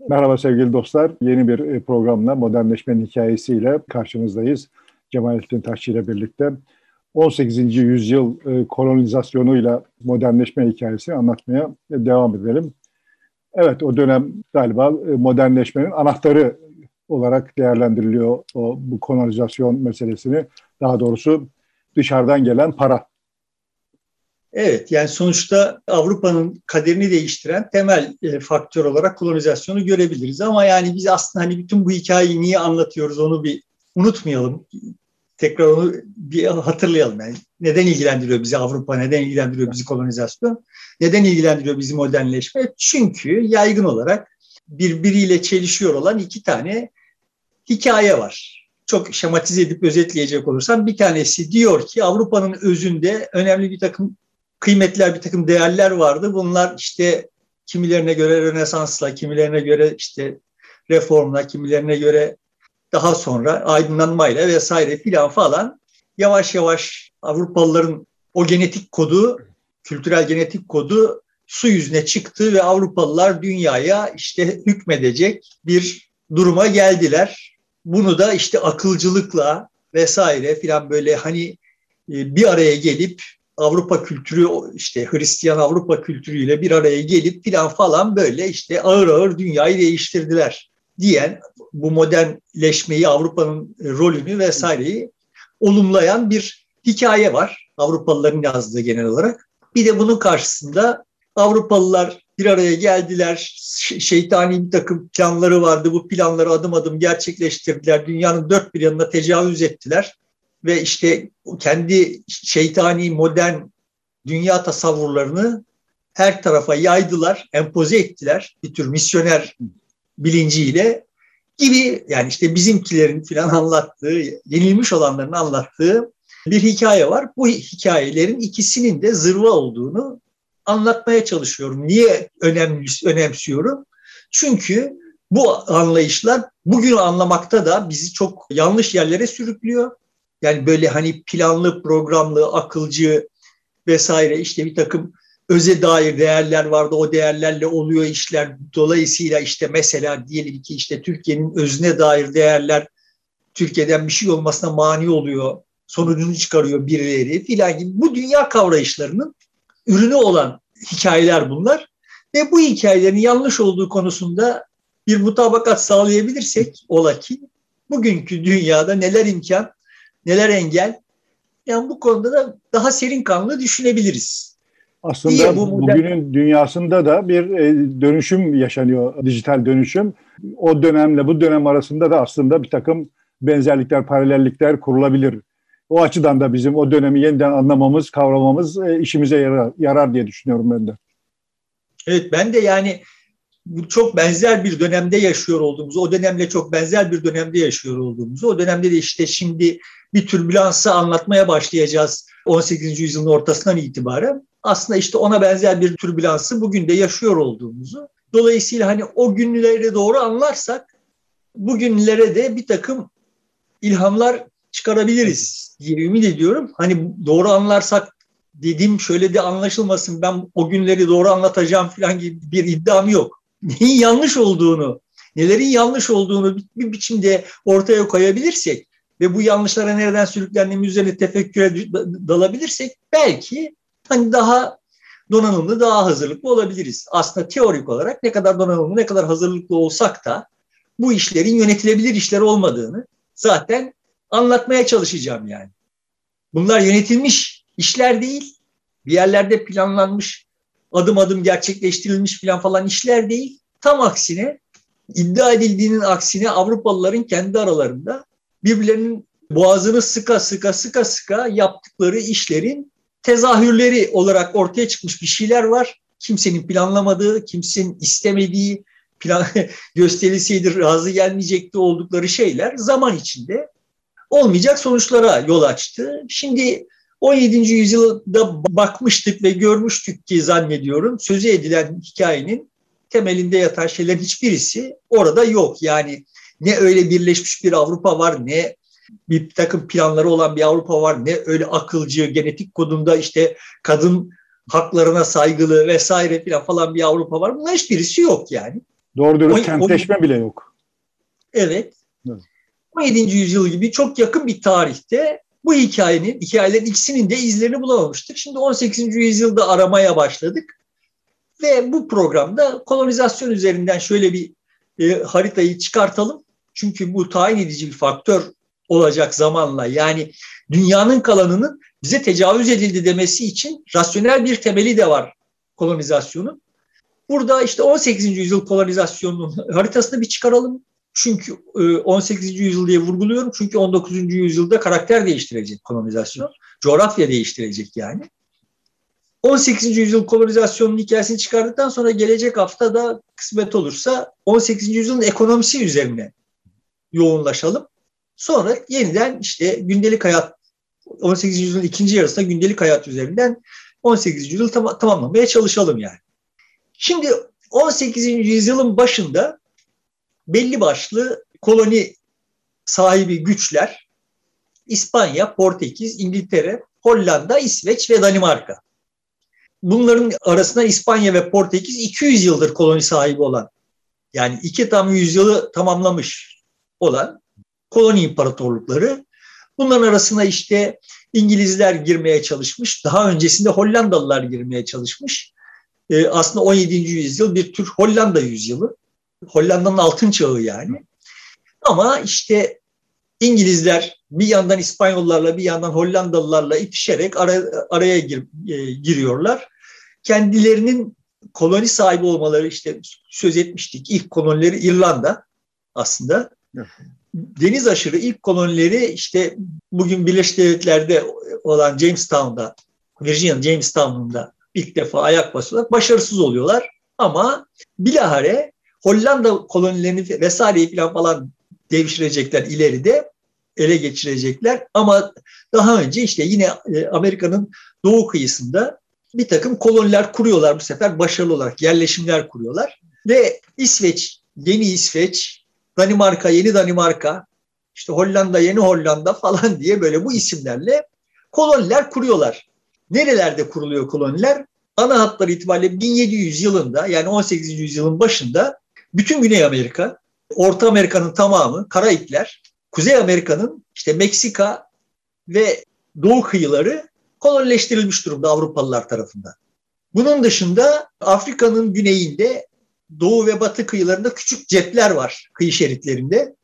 Merhaba sevgili dostlar. Yeni bir e, programla modernleşmenin hikayesiyle karşınızdayız. Cemalettin Taşçı ile birlikte 18. yüzyıl e, kolonizasyonuyla modernleşme hikayesini anlatmaya devam edelim. Evet o dönem galiba e, modernleşmenin anahtarı olarak değerlendiriliyor o, bu kolonizasyon meselesini. Daha doğrusu dışarıdan gelen para. Evet yani sonuçta Avrupa'nın kaderini değiştiren temel e, faktör olarak kolonizasyonu görebiliriz. Ama yani biz aslında hani bütün bu hikayeyi niye anlatıyoruz onu bir unutmayalım. Tekrar onu bir hatırlayalım. Yani neden ilgilendiriyor bizi Avrupa, neden ilgilendiriyor bizi kolonizasyon, neden ilgilendiriyor bizi modernleşme? Çünkü yaygın olarak birbiriyle çelişiyor olan iki tane hikaye var. Çok şematize edip özetleyecek olursam bir tanesi diyor ki Avrupa'nın özünde önemli bir takım kıymetler, bir takım değerler vardı. Bunlar işte kimilerine göre Rönesans'la, kimilerine göre işte reformla, kimilerine göre daha sonra aydınlanmayla vesaire filan falan yavaş yavaş Avrupalıların o genetik kodu, kültürel genetik kodu su yüzüne çıktı ve Avrupalılar dünyaya işte hükmedecek bir duruma geldiler. Bunu da işte akılcılıkla vesaire filan böyle hani e, bir araya gelip Avrupa kültürü işte Hristiyan Avrupa kültürüyle bir araya gelip filan falan böyle işte ağır ağır dünyayı değiştirdiler diyen bu modernleşmeyi Avrupa'nın rolünü vesaireyi olumlayan bir hikaye var. Avrupalıların yazdığı genel olarak. Bir de bunun karşısında Avrupalılar bir araya geldiler. Şeytani bir takım planları vardı. Bu planları adım adım gerçekleştirdiler. Dünyanın dört bir yanına tecavüz ettiler ve işte kendi şeytani modern dünya tasavvurlarını her tarafa yaydılar, empoze ettiler bir tür misyoner bilinciyle gibi yani işte bizimkilerin falan anlattığı, yenilmiş olanların anlattığı bir hikaye var. Bu hikayelerin ikisinin de zırva olduğunu anlatmaya çalışıyorum. Niye önemli, önemsiyorum? Çünkü bu anlayışlar bugün anlamakta da bizi çok yanlış yerlere sürüklüyor. Yani böyle hani planlı, programlı, akılcı vesaire işte bir takım öze dair değerler vardı. O değerlerle oluyor işler. Dolayısıyla işte mesela diyelim ki işte Türkiye'nin özüne dair değerler Türkiye'den bir şey olmasına mani oluyor. Sonucunu çıkarıyor birileri filan gibi. Bu dünya kavrayışlarının ürünü olan hikayeler bunlar. Ve bu hikayelerin yanlış olduğu konusunda bir mutabakat sağlayabilirsek ola ki bugünkü dünyada neler imkan neler engel? Yani bu konuda da daha serin kanlı düşünebiliriz. Aslında İyi, bu modern... bugünün dünyasında da bir e, dönüşüm yaşanıyor, dijital dönüşüm. O dönemle bu dönem arasında da aslında bir takım benzerlikler, paralellikler kurulabilir. O açıdan da bizim o dönemi yeniden anlamamız, kavramamız e, işimize yarar, yarar diye düşünüyorum ben de. Evet ben de yani çok benzer bir dönemde yaşıyor olduğumuzu, o dönemle çok benzer bir dönemde yaşıyor olduğumuzu, o dönemde de işte şimdi bir türbülansı anlatmaya başlayacağız 18. yüzyılın ortasından itibaren. Aslında işte ona benzer bir türbülansı bugün de yaşıyor olduğumuzu. Dolayısıyla hani o günlere doğru anlarsak bugünlere de bir takım ilhamlar çıkarabiliriz diye ümit ediyorum. Hani doğru anlarsak dediğim şöyle de anlaşılmasın ben o günleri doğru anlatacağım falan gibi bir iddiam yok. Neyin yanlış olduğunu, nelerin yanlış olduğunu bir biçimde ortaya koyabilirsek ve bu yanlışlara nereden sürüklendiğimiz üzerine tefekküre dalabilirsek belki hani daha donanımlı, daha hazırlıklı olabiliriz. Aslında teorik olarak ne kadar donanımlı, ne kadar hazırlıklı olsak da bu işlerin yönetilebilir işler olmadığını zaten anlatmaya çalışacağım yani. Bunlar yönetilmiş işler değil. Bir yerlerde planlanmış, adım adım gerçekleştirilmiş falan falan işler değil. Tam aksine iddia edildiğinin aksine Avrupalıların kendi aralarında birbirlerinin boğazını sıka sıka sıka sıka yaptıkları işlerin tezahürleri olarak ortaya çıkmış bir şeyler var. Kimsenin planlamadığı, kimsenin istemediği, plan gösterilseydi razı gelmeyecekti oldukları şeyler zaman içinde olmayacak sonuçlara yol açtı. Şimdi 17. yüzyılda bakmıştık ve görmüştük ki zannediyorum sözü edilen hikayenin temelinde yatan şeylerin hiçbirisi orada yok. Yani ne öyle birleşmiş bir Avrupa var ne bir takım planları olan bir Avrupa var ne öyle akılcı genetik kodunda işte kadın haklarına saygılı vesaire falan bir Avrupa var. Bunlar hiçbirisi yok yani. Doğru dürüst kentleşme bile yok. Evet. evet. 17. yüzyıl gibi çok yakın bir tarihte bu hikayenin, hikayelerin ikisinin de izlerini bulamamıştık. Şimdi 18. yüzyılda aramaya başladık. Ve bu programda kolonizasyon üzerinden şöyle bir e, haritayı çıkartalım. Çünkü bu tayin edici bir faktör olacak zamanla. Yani dünyanın kalanının bize tecavüz edildi demesi için rasyonel bir temeli de var kolonizasyonun. Burada işte 18. yüzyıl kolonizasyonunun haritasını bir çıkaralım. Çünkü 18. E, yüzyıl diye vurguluyorum. Çünkü 19. yüzyılda karakter değiştirecek kolonizasyon. Coğrafya değiştirecek yani. 18. yüzyıl kolonizasyonun hikayesini çıkardıktan sonra gelecek hafta da kısmet olursa 18. yüzyılın ekonomisi üzerine yoğunlaşalım. Sonra yeniden işte gündelik hayat 18. yüzyılın ikinci yarısında gündelik hayat üzerinden 18. yüzyıl tam, tamamlamaya çalışalım yani. Şimdi 18. yüzyılın başında belli başlı koloni sahibi güçler İspanya, Portekiz, İngiltere, Hollanda, İsveç ve Danimarka. Bunların arasında İspanya ve Portekiz 200 yıldır koloni sahibi olan yani iki tam yüzyılı tamamlamış olan koloni imparatorlukları. Bunların arasına işte İngilizler girmeye çalışmış. Daha öncesinde Hollandalılar girmeye çalışmış. Ee, aslında 17. yüzyıl bir tür Hollanda yüzyılı. Hollanda'nın altın çağı yani. Ama işte İngilizler bir yandan İspanyollarla bir yandan Hollandalılarla itişerek ara, araya gir, e, giriyorlar. Kendilerinin koloni sahibi olmaları işte söz etmiştik. İlk kolonileri İrlanda aslında. Deniz aşırı ilk kolonileri işte bugün Birleşik Devletler'de olan Jamestown'da, Virginia Jamestown'da ilk defa ayak basıyorlar. Başarısız oluyorlar ama bilahare Hollanda kolonilerini vesaireyi falan falan devşirecekler ileride ele geçirecekler ama daha önce işte yine e, Amerika'nın doğu kıyısında bir takım koloniler kuruyorlar bu sefer başarılı olarak yerleşimler kuruyorlar ve İsveç, Yeni İsveç, Danimarka, Yeni Danimarka, işte Hollanda, Yeni Hollanda falan diye böyle bu isimlerle koloniler kuruyorlar. Nerelerde kuruluyor koloniler? Ana hatları itibariyle 1700 yılında yani 18. yüzyılın başında bütün Güney Amerika, Orta Amerika'nın tamamı, Karayipler, Kuzey Amerika'nın işte Meksika ve Doğu kıyıları kolonileştirilmiş durumda Avrupalılar tarafından. Bunun dışında Afrika'nın güneyinde doğu ve batı kıyılarında küçük cepler var kıyı şeritlerinde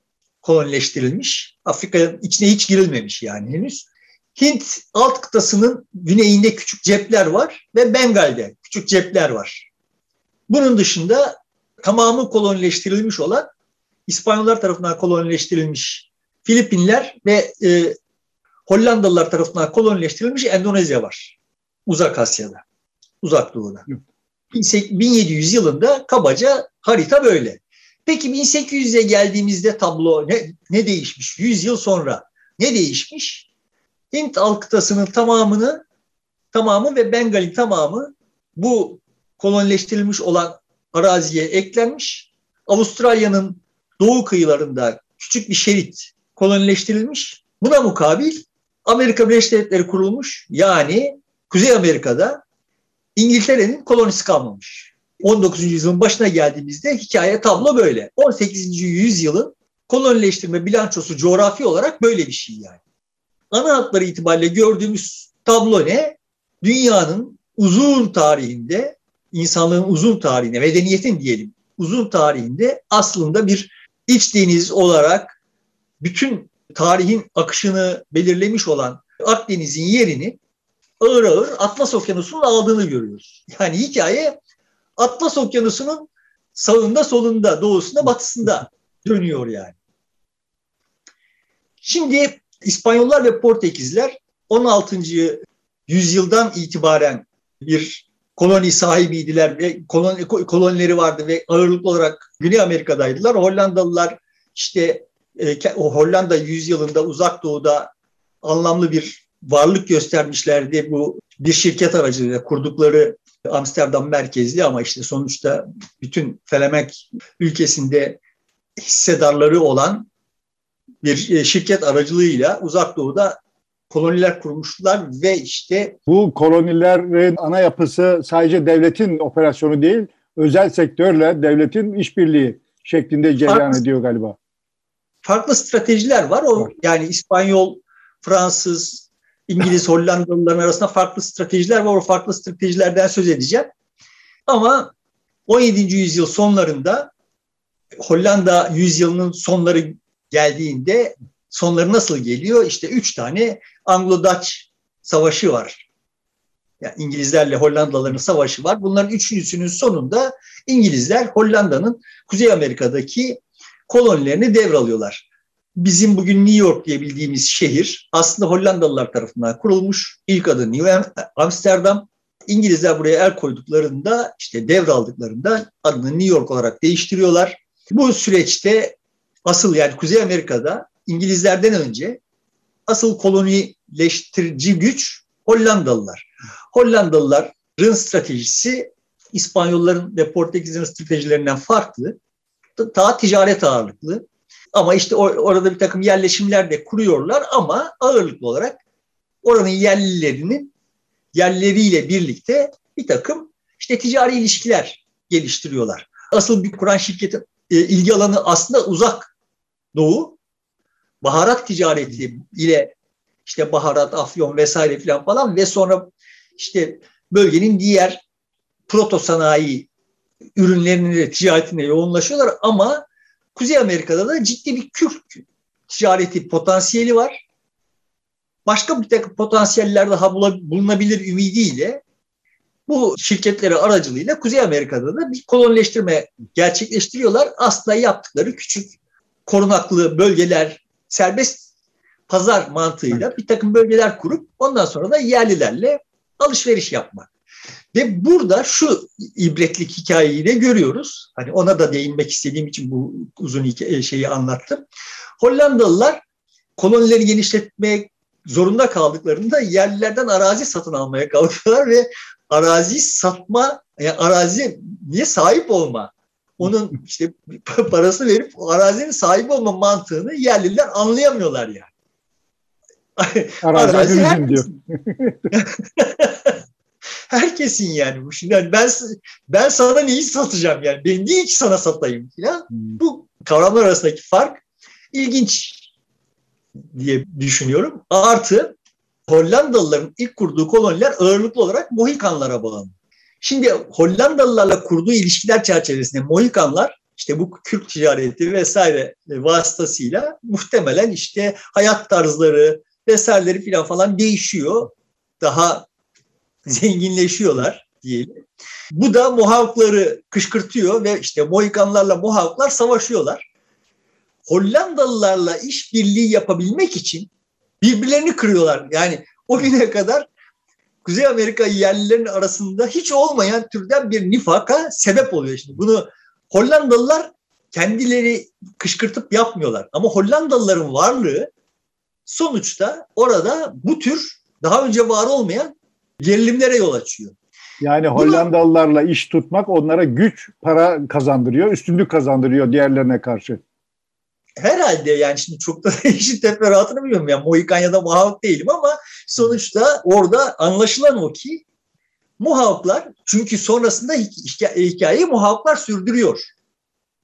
kolonileştirilmiş. Afrika'nın içine hiç girilmemiş yani henüz. Hint alt kıtasının güneyinde küçük cepler var ve Bengal'de küçük cepler var. Bunun dışında tamamı kolonileştirilmiş olan İspanyollar tarafından kolonileştirilmiş Filipinler ve e, Hollandalılar tarafından kolonileştirilmiş Endonezya var. Uzak Asya'da, uzak doğuda. 1700 yılında kabaca harita böyle. Peki 1800'e geldiğimizde tablo ne, ne değişmiş? 100 yıl sonra ne değişmiş? Hint alt kıtasının tamamını tamamı ve Bengal'in tamamı bu kolonileştirilmiş olan araziye eklenmiş. Avustralya'nın doğu kıyılarında küçük bir şerit kolonileştirilmiş. Buna mukabil Amerika Birleşik Devletleri kurulmuş. Yani Kuzey Amerika'da İngiltere'nin kolonisi kalmamış. 19. yüzyılın başına geldiğimizde hikaye tablo böyle. 18. yüzyılın kolonileştirme bilançosu coğrafi olarak böyle bir şey yani. Ana hatları itibariyle gördüğümüz tablo ne? Dünyanın uzun tarihinde, insanlığın uzun tarihinde, medeniyetin diyelim uzun tarihinde aslında bir iç deniz olarak bütün tarihin akışını belirlemiş olan Akdeniz'in yerini ağır ağır Atlas Okyanusu'nun aldığını görüyoruz. Yani hikaye Atlas Okyanusu'nun sağında, solunda, doğusunda, batısında dönüyor yani. Şimdi İspanyollar ve Portekizler 16. yüzyıldan itibaren bir koloni sahibiydiler ve koloni, kolonileri vardı ve ağırlıklı olarak Güney Amerika'daydılar. Hollandalılar işte e, o Hollanda yüzyılında uzak doğuda anlamlı bir varlık göstermişlerdi. Bu bir şirket aracılığıyla kurdukları Amsterdam merkezli ama işte sonuçta bütün Felemek ülkesinde hissedarları olan bir e, şirket aracılığıyla uzak doğuda koloniler kurmuşlar ve işte bu kolonilerin ana yapısı sadece devletin operasyonu değil, özel sektörle devletin işbirliği şeklinde cereyan farklı, ediyor galiba. Farklı stratejiler var. O yani İspanyol, Fransız, İngiliz, Hollandalıların arasında farklı stratejiler var. O farklı stratejilerden söz edeceğim. Ama 17. yüzyıl sonlarında Hollanda yüzyılının sonları geldiğinde sonları nasıl geliyor? İşte üç tane Anglo-Dutch savaşı var. Yani İngilizlerle Hollandalıların savaşı var. Bunların üçüncüsünün sonunda İngilizler Hollanda'nın Kuzey Amerika'daki kolonilerini devralıyorlar. Bizim bugün New York diye bildiğimiz şehir aslında Hollandalılar tarafından kurulmuş. İlk adı New Amsterdam. İngilizler buraya el koyduklarında işte devraldıklarında adını New York olarak değiştiriyorlar. Bu süreçte asıl yani Kuzey Amerika'da İngilizlerden önce asıl kolonileştirici güç Hollandalılar. Hollandalıların stratejisi İspanyolların ve Portekizlerin stratejilerinden farklı. Daha ticaret ağırlıklı. Ama işte orada bir takım yerleşimler de kuruyorlar ama ağırlıklı olarak oranın yerlilerinin yerleriyle birlikte bir takım işte ticari ilişkiler geliştiriyorlar. Asıl bir Kur'an şirketi e, ilgi alanı aslında uzak doğu. Baharat ticareti ile işte baharat, afyon vesaire filan falan ve sonra işte bölgenin diğer proto sanayi ürünlerinin de ticaretine yoğunlaşıyorlar ama Kuzey Amerika'da da ciddi bir Kürt ticareti potansiyeli var. Başka bir takım potansiyeller daha bulunabilir ümidiyle bu şirketleri aracılığıyla Kuzey Amerika'da da bir kolonileştirme gerçekleştiriyorlar. Aslında yaptıkları küçük korunaklı bölgeler, serbest pazar mantığıyla bir takım bölgeler kurup ondan sonra da yerlilerle alışveriş yapmak. Ve burada şu ibretlik hikayeyi de görüyoruz. Hani ona da değinmek istediğim için bu uzun hikaye, şeyi anlattım. Hollandalılar kolonileri genişletmeye zorunda kaldıklarında yerlilerden arazi satın almaya kalkıyorlar ve arazi satma, yani arazi niye sahip olma, onun işte parası verip arazinin sahip olma mantığını yerliler anlayamıyorlar yani. Arazi, arazi herkesin, diyor. herkesin yani bu. Şimdi yani ben ben sana neyi satacağım yani? Ben niye ki sana satayım falan. Hmm. Bu kavramlar arasındaki fark ilginç diye düşünüyorum. Artı Hollandalıların ilk kurduğu koloniler ağırlıklı olarak Mohikanlara bağlı. Şimdi Hollandalılarla kurduğu ilişkiler çerçevesinde Mohikanlar işte bu Kürt ticareti vesaire vasıtasıyla muhtemelen işte hayat tarzları vesaireleri falan falan değişiyor. Daha zenginleşiyorlar diyelim. Bu da Mohawkları kışkırtıyor ve işte Mohikanlarla Mohawklar savaşıyorlar. Hollandalılarla işbirliği yapabilmek için birbirlerini kırıyorlar. Yani o güne kadar Kuzey Amerika yerlilerinin arasında hiç olmayan türden bir nifaka sebep oluyor. Şimdi bunu Hollandalılar kendileri kışkırtıp yapmıyorlar. Ama Hollandalıların varlığı sonuçta orada bu tür daha önce var olmayan gerilimlere yol açıyor. Yani Hollandalılarla iş tutmak onlara güç, para kazandırıyor, üstünlük kazandırıyor diğerlerine karşı. Herhalde yani şimdi çok da işin teferruatını bilmiyorum. Yani Mohikan ya da Mohawk değilim ama sonuçta orada anlaşılan o ki Mohawklar çünkü sonrasında hikayeyi Mohawklar sürdürüyor.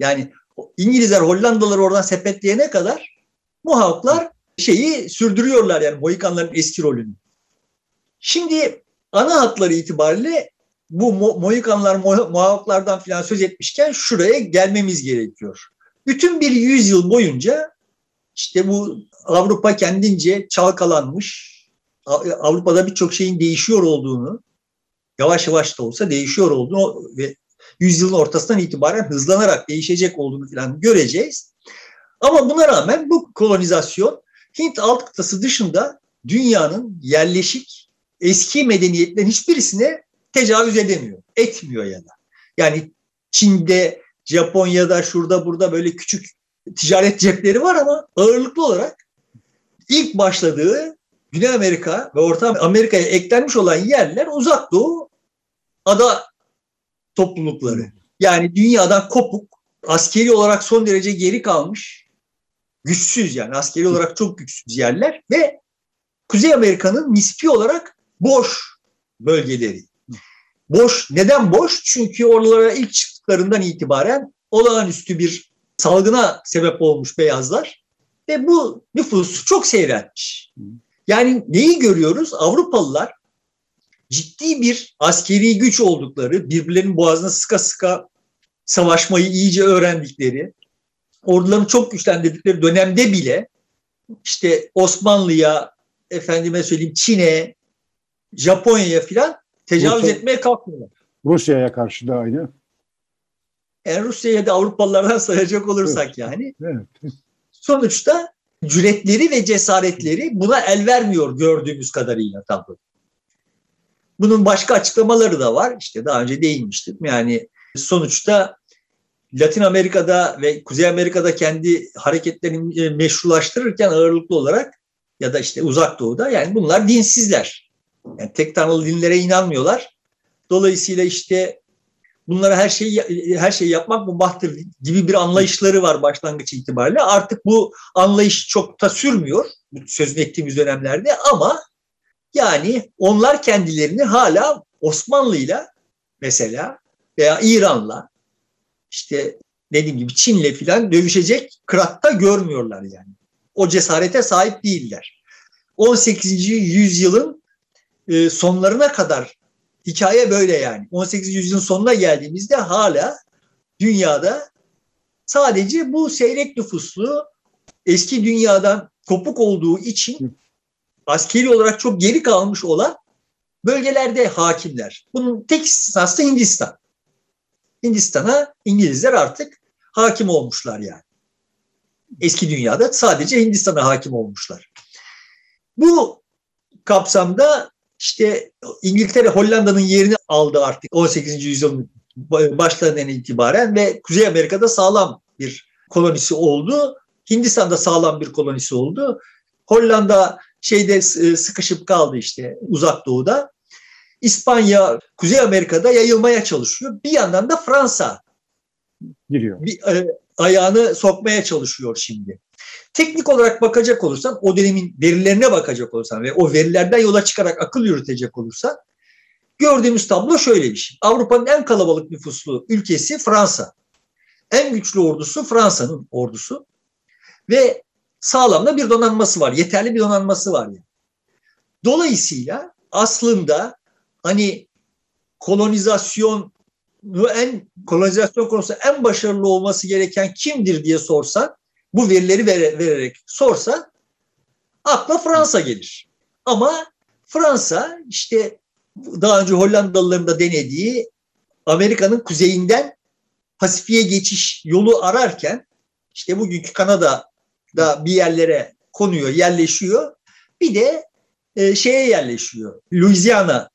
Yani İngilizler Hollandalıları oradan sepetleyene kadar Mohawklar şeyi sürdürüyorlar yani Mohikanların eski rolünü. Şimdi ana hatları itibariyle bu Mohikanlar, Mohawklardan falan söz etmişken şuraya gelmemiz gerekiyor. Bütün bir yüzyıl boyunca işte bu Avrupa kendince çalkalanmış, Avrupa'da birçok şeyin değişiyor olduğunu, yavaş yavaş da olsa değişiyor olduğunu ve yüzyılın ortasından itibaren hızlanarak değişecek olduğunu falan göreceğiz. Ama buna rağmen bu kolonizasyon Hint alt kıtası dışında dünyanın yerleşik eski medeniyetlerin hiçbirisine tecavüz edemiyor. Etmiyor ya da. Yani Çin'de, Japonya'da, şurada burada böyle küçük ticaret cepleri var ama ağırlıklı olarak ilk başladığı Güney Amerika ve Orta Amerika'ya eklenmiş olan yerler uzak doğu ada toplulukları. Yani dünyadan kopuk, askeri olarak son derece geri kalmış, güçsüz yani askeri olarak çok güçsüz yerler ve Kuzey Amerika'nın nispi olarak boş bölgeleri. Boş. Neden boş? Çünkü oralara ilk çıktıklarından itibaren olağanüstü bir salgına sebep olmuş beyazlar ve bu nüfusu çok seyreltmiş. Yani neyi görüyoruz? Avrupalılar ciddi bir askeri güç oldukları, birbirlerinin boğazına sıka sıka savaşmayı iyice öğrendikleri, ordularını çok güçlendirdikleri dönemde bile işte Osmanlı'ya, efendime söyleyeyim Çin'e, Japonya'ya filan tecavüz Rusya, etmeye kalkmıyorlar. Rusya'ya karşı da aynı. Yani Rusya'ya da Avrupalılardan sayacak olursak yani. Evet. Sonuçta cüretleri ve cesaretleri buna el vermiyor gördüğümüz kadarıyla tabii. Bunun başka açıklamaları da var. İşte daha önce değinmiştim. Yani sonuçta Latin Amerika'da ve Kuzey Amerika'da kendi hareketlerini e, meşrulaştırırken ağırlıklı olarak ya da işte uzak doğuda yani bunlar dinsizler. Yani tek tanrılı dinlere inanmıyorlar. Dolayısıyla işte bunlara her şeyi her şeyi yapmak mubahtır gibi bir anlayışları var başlangıç itibariyle. Artık bu anlayış çok da sürmüyor sözünü ettiğimiz dönemlerde ama yani onlar kendilerini hala Osmanlı'yla mesela veya İran'la işte dediğim gibi Çin'le filan dövüşecek kıratta görmüyorlar yani. O cesarete sahip değiller. 18. yüzyılın e, sonlarına kadar hikaye böyle yani. 18. yüzyılın sonuna geldiğimizde hala dünyada sadece bu seyrek nüfuslu eski dünyadan kopuk olduğu için askeri olarak çok geri kalmış olan bölgelerde hakimler. Bunun tek istisnası Hindistan. Hindistan'a İngilizler artık hakim olmuşlar yani. Eski dünyada sadece Hindistan'a hakim olmuşlar. Bu kapsamda işte İngiltere Hollanda'nın yerini aldı artık 18. yüzyılın başlarından itibaren ve Kuzey Amerika'da sağlam bir kolonisi oldu. Hindistan'da sağlam bir kolonisi oldu. Hollanda şeyde e, sıkışıp kaldı işte uzak doğuda. İspanya, Kuzey Amerika'da yayılmaya çalışıyor. Bir yandan da Fransa giriyor. Bir, e, ayağını sokmaya çalışıyor şimdi. Teknik olarak bakacak olursan, o dönemin verilerine bakacak olursan ve o verilerden yola çıkarak akıl yürütecek olursan gördüğümüz tablo şöyle bir şey. Avrupa'nın en kalabalık nüfuslu ülkesi Fransa. En güçlü ordusu Fransa'nın ordusu ve sağlamda bir donanması var. Yeterli bir donanması var. Yani. Dolayısıyla aslında hani kolonizasyon en kolonizasyon konusunda en başarılı olması gereken kimdir diye sorsan bu verileri vererek sorsan akla Fransa gelir. Ama Fransa işte daha önce Hollandalıların da denediği Amerika'nın kuzeyinden Pasifik'e geçiş yolu ararken işte bugünkü Kanada'da bir yerlere konuyor, yerleşiyor. Bir de e, şeye yerleşiyor. Louisiana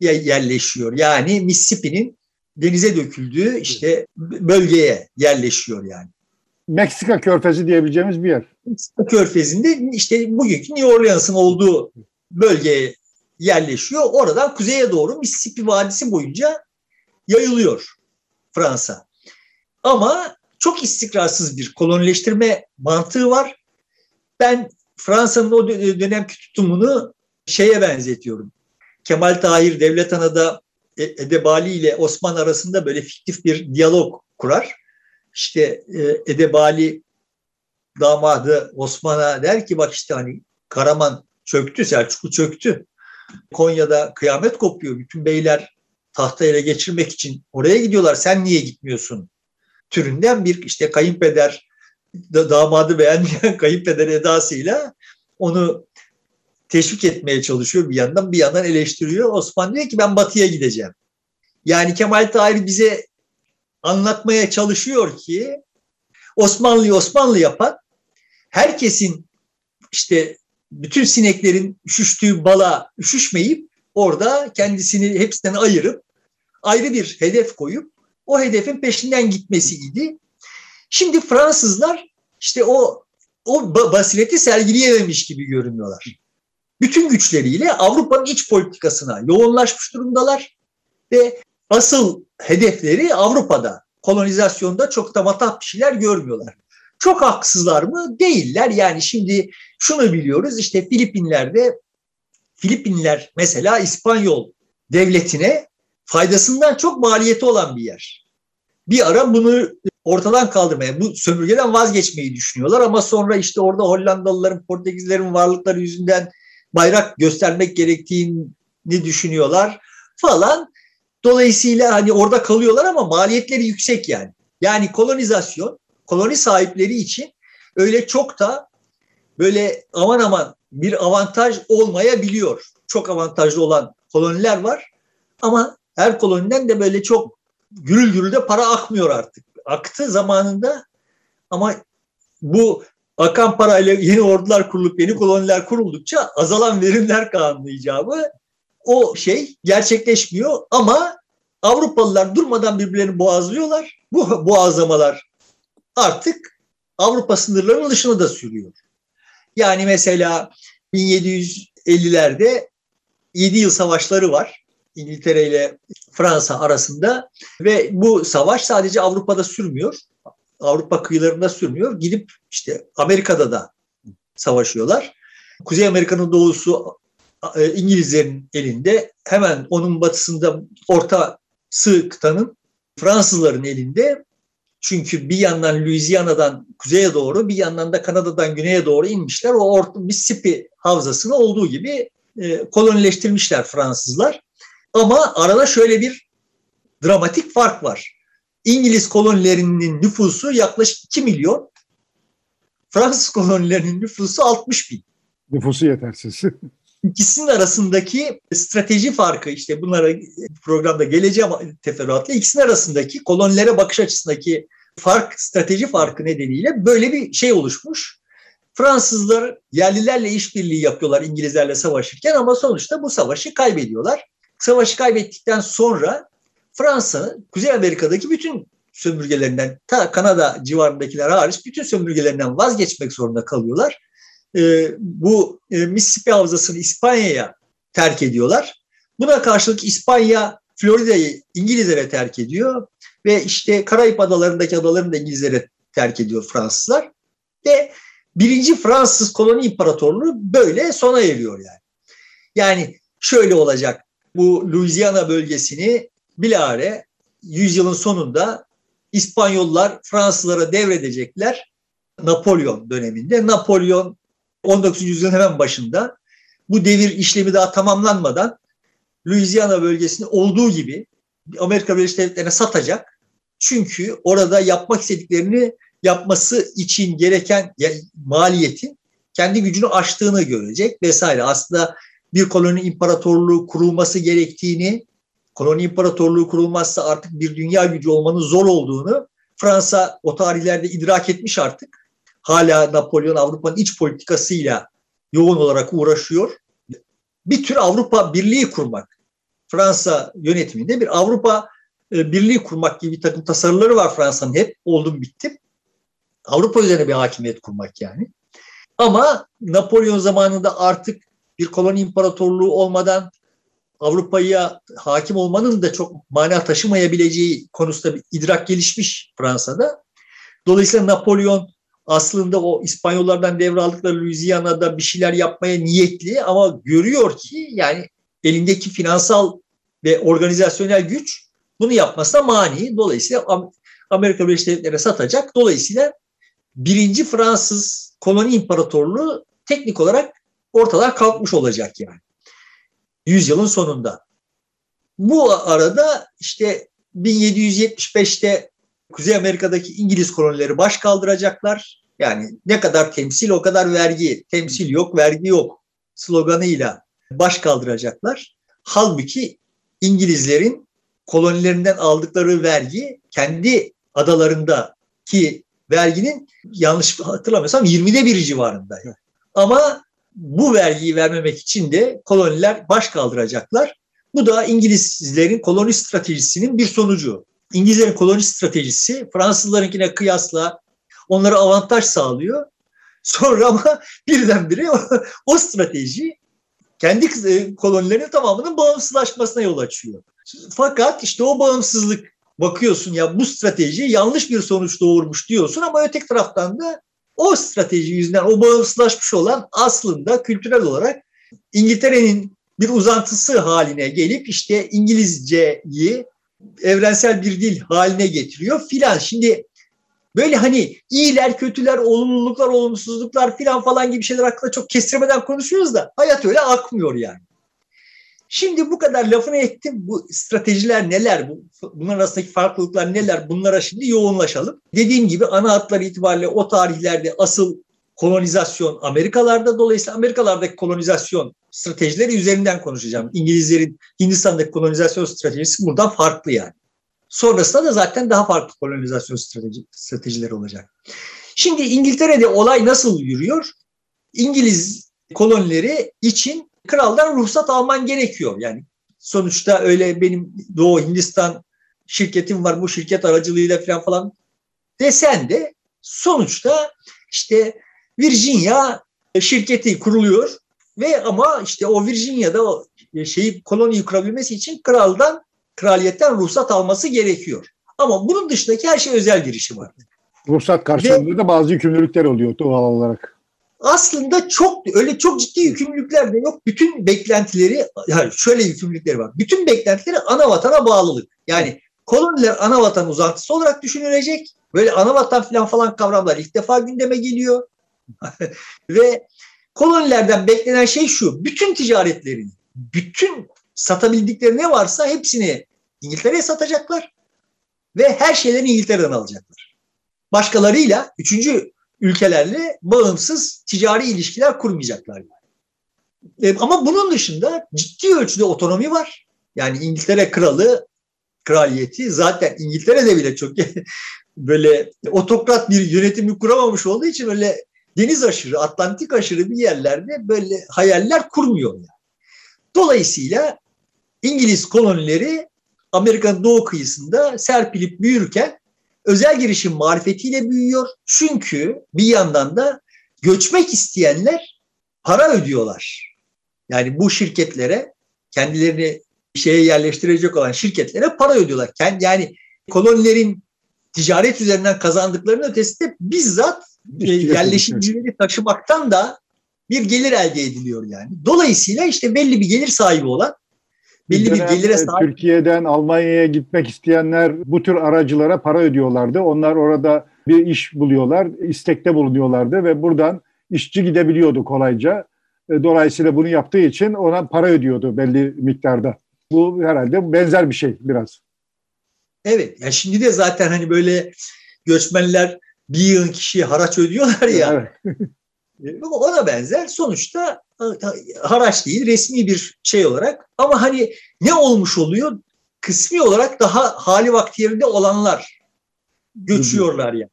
yerleşiyor. Yani Mississippi'nin denize döküldüğü işte bölgeye yerleşiyor yani. Meksika Körfezi diyebileceğimiz bir yer. Meksika Körfezi'nde işte bugünkü New Orleans'ın olduğu bölgeye yerleşiyor. Oradan kuzeye doğru Mississippi Vadisi boyunca yayılıyor Fransa. Ama çok istikrarsız bir kolonileştirme mantığı var. Ben Fransa'nın o dönemki tutumunu şeye benzetiyorum. Kemal Tahir Devlet Ana'da e, Edebali ile Osman arasında böyle fiktif bir diyalog kurar. İşte e, Edebali damadı Osman'a der ki bak işte hani Karaman çöktü, Selçuklu çöktü. Konya'da kıyamet kopuyor. Bütün beyler tahta ele geçirmek için oraya gidiyorlar. Sen niye gitmiyorsun? Türünden bir işte kayınpeder damadı beğenmeyen kayınpeder edasıyla onu teşvik etmeye çalışıyor bir yandan bir yandan eleştiriyor. Osman diyor ki ben batıya gideceğim. Yani Kemal Tahir bize anlatmaya çalışıyor ki Osmanlı'yı Osmanlı yapan herkesin işte bütün sineklerin üşüştüğü bala üşüşmeyip orada kendisini hepsinden ayırıp ayrı bir hedef koyup o hedefin peşinden gitmesiydi. Şimdi Fransızlar işte o o basireti sergileyememiş gibi görünüyorlar bütün güçleriyle Avrupa'nın iç politikasına yoğunlaşmış durumdalar ve asıl hedefleri Avrupa'da. Kolonizasyonda çok da matah bir şeyler görmüyorlar. Çok haksızlar mı? Değiller. Yani şimdi şunu biliyoruz işte Filipinler'de Filipinler mesela İspanyol devletine faydasından çok maliyeti olan bir yer. Bir ara bunu ortadan kaldırmaya, bu sömürgeden vazgeçmeyi düşünüyorlar ama sonra işte orada Hollandalıların, Portekizlerin varlıkları yüzünden bayrak göstermek gerektiğini düşünüyorlar falan. Dolayısıyla hani orada kalıyorlar ama maliyetleri yüksek yani. Yani kolonizasyon, koloni sahipleri için öyle çok da böyle aman aman bir avantaj olmayabiliyor. Çok avantajlı olan koloniler var ama her koloniden de böyle çok gürül gürül de para akmıyor artık. Aktı zamanında ama bu akan parayla yeni ordular kurulup yeni koloniler kuruldukça azalan verimler kanunu icabı o şey gerçekleşmiyor ama Avrupalılar durmadan birbirlerini boğazlıyorlar. Bu boğazlamalar artık Avrupa sınırlarının dışına da sürüyor. Yani mesela 1750'lerde 7 yıl savaşları var. İngiltere ile Fransa arasında ve bu savaş sadece Avrupa'da sürmüyor. Avrupa kıyılarında sürmüyor. Gidip işte Amerika'da da savaşıyorlar. Kuzey Amerika'nın doğusu İngilizlerin elinde. Hemen onun batısında orta sığ kıtanın Fransızların elinde. Çünkü bir yandan Louisiana'dan kuzeye doğru bir yandan da Kanada'dan güneye doğru inmişler. O orta Mississippi havzasını olduğu gibi e, kolonileştirmişler Fransızlar. Ama arada şöyle bir dramatik fark var. İngiliz kolonilerinin nüfusu yaklaşık 2 milyon. Fransız kolonilerinin nüfusu 60 bin. Nüfusu yetersiz. İkisinin arasındaki strateji farkı işte bunlara programda geleceğim teferruatla ikisinin arasındaki kolonilere bakış açısındaki fark, strateji farkı nedeniyle böyle bir şey oluşmuş. Fransızlar yerlilerle işbirliği yapıyorlar İngilizlerle savaşırken ama sonuçta bu savaşı kaybediyorlar. Savaşı kaybettikten sonra Fransa Kuzey Amerika'daki bütün sömürgelerinden ta Kanada civarındakiler hariç bütün sömürgelerinden vazgeçmek zorunda kalıyorlar. E, bu e, Mississippi Havzası'nı İspanya'ya terk ediyorlar. Buna karşılık İspanya Florida'yı İngilizlere terk ediyor ve işte Karayip adalarındaki adalarını da İngilizlere terk ediyor Fransızlar. Ve birinci Fransız koloni imparatorluğu böyle sona eriyor yani. Yani şöyle olacak. Bu Louisiana bölgesini bilare yüzyılın sonunda İspanyollar Fransızlara devredecekler Napolyon döneminde. Napolyon 19. yüzyılın hemen başında bu devir işlemi daha tamamlanmadan Louisiana bölgesini olduğu gibi Amerika Birleşik Devletleri'ne satacak. Çünkü orada yapmak istediklerini yapması için gereken maliyetin kendi gücünü aştığını görecek vesaire. Aslında bir koloni imparatorluğu kurulması gerektiğini, koloni imparatorluğu kurulmazsa artık bir dünya gücü olmanın zor olduğunu Fransa o tarihlerde idrak etmiş artık. Hala Napolyon Avrupa'nın iç politikasıyla yoğun olarak uğraşıyor. Bir tür Avrupa Birliği kurmak. Fransa yönetiminde bir Avrupa e, Birliği kurmak gibi bir takım tasarıları var Fransa'nın hep oldum bittim. Avrupa üzerine bir hakimiyet kurmak yani. Ama Napolyon zamanında artık bir koloni imparatorluğu olmadan Avrupa'ya hakim olmanın da çok mana taşımayabileceği konusunda bir idrak gelişmiş Fransa'da. Dolayısıyla Napolyon aslında o İspanyollardan devraldıkları Louisiana'da bir şeyler yapmaya niyetli ama görüyor ki yani elindeki finansal ve organizasyonel güç bunu yapmasına mani. Dolayısıyla Amerika Birleşik Devletleri'ne satacak. Dolayısıyla birinci Fransız koloni imparatorluğu teknik olarak ortadan kalkmış olacak yani. Yüzyılın sonunda. Bu arada işte 1775'te Kuzey Amerika'daki İngiliz kolonileri baş kaldıracaklar. Yani ne kadar temsil o kadar vergi. Temsil yok, vergi yok sloganıyla baş kaldıracaklar. Halbuki İngilizlerin kolonilerinden aldıkları vergi kendi adalarındaki verginin yanlış hatırlamıyorsam 20'de biri civarında. Ama bu vergiyi vermemek için de koloniler baş kaldıracaklar. Bu da İngilizlerin koloni stratejisinin bir sonucu. İngilizlerin koloni stratejisi Fransızlarınkine kıyasla onlara avantaj sağlıyor. Sonra ama birdenbire o, o strateji kendi e, kolonilerinin tamamının bağımsızlaşmasına yol açıyor. Fakat işte o bağımsızlık bakıyorsun ya bu strateji yanlış bir sonuç doğurmuş diyorsun ama öteki taraftan da o strateji yüzünden o bağımsızlaşmış olan aslında kültürel olarak İngiltere'nin bir uzantısı haline gelip işte İngilizceyi evrensel bir dil haline getiriyor filan. Şimdi böyle hani iyiler, kötüler, olumluluklar, olumsuzluklar filan falan gibi şeyler hakkında çok kestirmeden konuşuyoruz da hayat öyle akmıyor yani. Şimdi bu kadar lafını ettim. Bu stratejiler neler? Bu, bunlar arasındaki farklılıklar neler? Bunlara şimdi yoğunlaşalım. Dediğim gibi ana hatlar itibariyle o tarihlerde asıl kolonizasyon Amerikalarda. Dolayısıyla Amerikalardaki kolonizasyon stratejileri üzerinden konuşacağım. İngilizlerin Hindistan'daki kolonizasyon stratejisi buradan farklı yani. Sonrasında da zaten daha farklı kolonizasyon strateji, stratejileri olacak. Şimdi İngiltere'de olay nasıl yürüyor? İngiliz kolonileri için kraldan ruhsat alman gerekiyor. Yani sonuçta öyle benim Doğu Hindistan şirketim var bu şirket aracılığıyla falan falan desen de sonuçta işte Virginia şirketi kuruluyor ve ama işte o Virginia'da o şeyi koloniyi kurabilmesi için kraldan kraliyetten ruhsat alması gerekiyor. Ama bunun dışındaki her şey özel girişim var. Ruhsat karşılığında ve, da bazı yükümlülükler oluyor doğal olarak aslında çok öyle çok ciddi yükümlülükler de yok. Bütün beklentileri yani şöyle yükümlülükleri var. Bütün beklentileri ana vatana bağlılık. Yani koloniler ana vatan uzantısı olarak düşünülecek. Böyle ana vatan falan falan kavramlar ilk defa gündeme geliyor. Ve kolonilerden beklenen şey şu. Bütün ticaretlerini, bütün satabildikleri ne varsa hepsini İngiltere'ye satacaklar. Ve her şeylerini İngiltere'den alacaklar. Başkalarıyla, üçüncü ülkelerle bağımsız ticari ilişkiler kurmayacaklar. E, ama bunun dışında ciddi ölçüde otonomi var. Yani İngiltere kralı, kraliyeti zaten İngiltere'de bile çok böyle otokrat bir yönetimi kuramamış olduğu için öyle deniz aşırı, Atlantik aşırı bir yerlerde böyle hayaller kurmuyor. Yani. Dolayısıyla İngiliz kolonileri Amerika'nın doğu kıyısında serpilip büyürken özel girişim marifetiyle büyüyor. Çünkü bir yandan da göçmek isteyenler para ödüyorlar. Yani bu şirketlere kendilerini şeye yerleştirecek olan şirketlere para ödüyorlar. Yani kolonilerin ticaret üzerinden kazandıklarının ötesinde bizzat e, yerleşimcileri taşımaktan da bir gelir elde ediliyor yani. Dolayısıyla işte belli bir gelir sahibi olan belli bir gelire sahip. Türkiye'den Almanya'ya gitmek isteyenler bu tür aracılara para ödüyorlardı. Onlar orada bir iş buluyorlar, istekte bulunuyorlardı ve buradan işçi gidebiliyordu kolayca. E, dolayısıyla bunu yaptığı için ona para ödüyordu belli miktarda. Bu herhalde benzer bir şey biraz. Evet. Ya şimdi de zaten hani böyle göçmenler bir yığın kişiye haraç ödüyorlar ya. Evet. Ona benzer sonuçta haraç değil resmi bir şey olarak ama hani ne olmuş oluyor? Kısmi olarak daha hali vakti yerinde olanlar göçüyorlar yani.